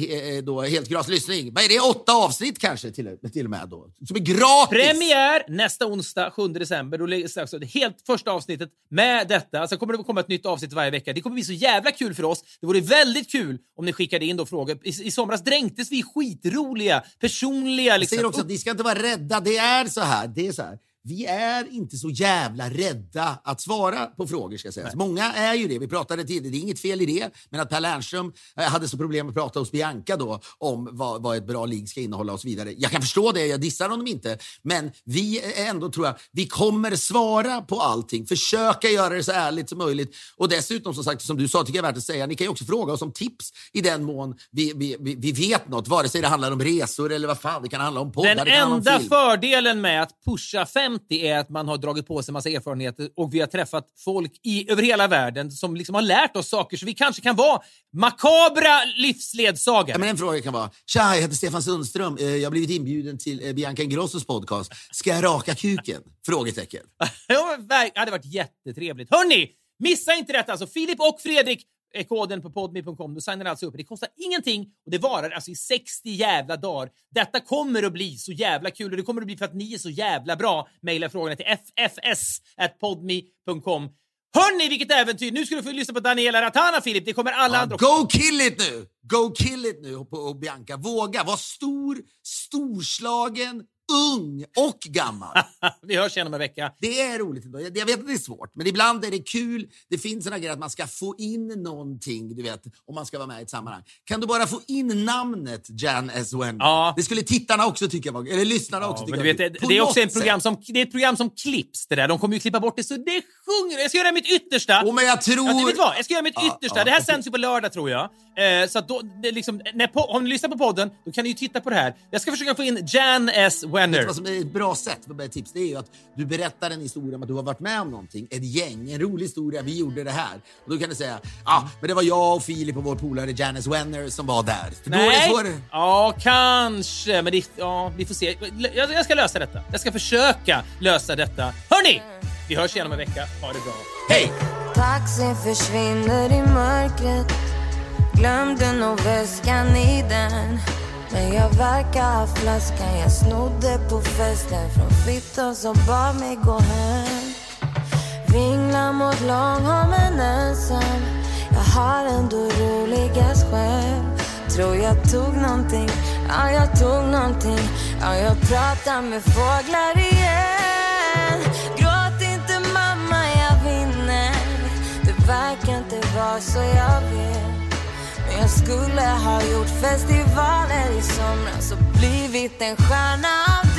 då, helt gratis lyssning. Vad är det? Åtta avsnitt kanske till, till och med då, som är gratis. Premiär nästa onsdag 7 december. Då läggs alltså det helt första avsnittet med detta. Sen kommer det komma ett nytt avsnitt varje vecka. Det kommer bli så jävla kul för oss. Det vore väldigt kul om ni skickade in då frågor. I, i somras dränktes vi skitroliga, personliga... Jag Liksom. säger också att ni ska inte vara rädda. Det är så här. Det är så här. Vi är inte så jävla rädda att svara på frågor. ska sägas. Många är ju det. Vi pratade tidigare, det är inget fel i det. Men att Per Lernström eh, hade så problem att prata hos Bianca då om vad, vad ett bra ligg ska innehålla och så vidare. Jag kan förstå det, jag dissar honom inte. Men vi är ändå, tror jag, vi kommer svara på allting. Försöka göra det så ärligt som möjligt. Och dessutom, som sagt, som du sa, tycker jag är värt att säga, ni kan ju också fråga oss om tips i den mån vi, vi, vi, vi vet något. Vare sig det handlar om resor eller vad fan, det kan handla om poddar, Den om enda film. fördelen med att pusha 50 är att man har dragit på sig massa erfarenheter och vi har träffat folk i, över hela världen som liksom har lärt oss saker så vi kanske kan vara makabra livsledsagare. Ja, men en fråga kan vara, tja, jag heter Stefan Sundström. Eh, Jag har blivit inbjuden till eh, Bianca Ingrossos podcast. Ska jag raka kuken? [laughs] Frågetecken. Ja, det hade varit jättetrevligt. Hörni, missa inte detta. Alltså, Filip och Fredrik koden på podme.com. Du signar alltså upp. Det kostar ingenting och det varar alltså i 60 jävla dagar. Detta kommer att bli så jävla kul och det kommer att bli för att ni är så jävla bra. Maila frågorna till ffs.podme.com. Hörni, vilket äventyr! Nu ska du få lyssna på Daniela Ratana, Filip. Det kommer alla andra också. Go kill it nu! Go kill it nu på och Bianca. Våga vara stor, storslagen, ung och gammal. Vi hörs igen om en vecka. Det är roligt ändå. Jag jag vet att det är svårt, men ibland är det kul. Det finns såna grejer att man ska få in någonting, du vet, om man ska vara med i ett sammanhang. Kan du bara få in namnet Jan S. Wendy? Ja. Det skulle tittarna också tycka var Eller lyssnarna också Ja, tycka du var vet, det, är också en program som, det är ett program som klipps det där. De kommer ju klippa bort det så det sjunger. Jag ska göra mitt yttersta. Åh, men jag tror... Det vet vad? Jag ska göra mitt Ja, yttersta. ja, det här sänds ju på lördag tror jag. Eh, så då, liksom, när om ni lyssnar på podden, då kan ni ju titta på det här. Jag ska försöka få in Jan S. Vet Wenner. du vad som är ett bra sätt för ett tips? Det är ju att du berättar en historia om att du har varit med om någonting. Ett gäng, en rolig historia. Vi gjorde det här. Och då kan du säga, ja, ah, men det var jag och Filip och vår polare Janice Wenner som var där. För Då Nej. så är det. Ja, kanske. Men det, ja, vi får se. Jag, jag ska lösa detta. Jag ska försöka lösa detta. Hörni! Vi hörs igen om en vecka. Ha det bra. Hej! Taxin försvinner i mörkret Glömde nog väskan i den men jag verkar ha flaskan. Jag snodde på festen Från fittan som bad mig gå hem. Vinglar mot Långholmen ensam. Jag har ändå roligast själv Tror jag tog någonting, ja jag tog någonting. Ja jag pratar med fåglar igen. Gråt inte mamma, jag vinner. Det verkar inte vara så jag vill jag skulle ha gjort festivaler i somras och blivit en stjärna. av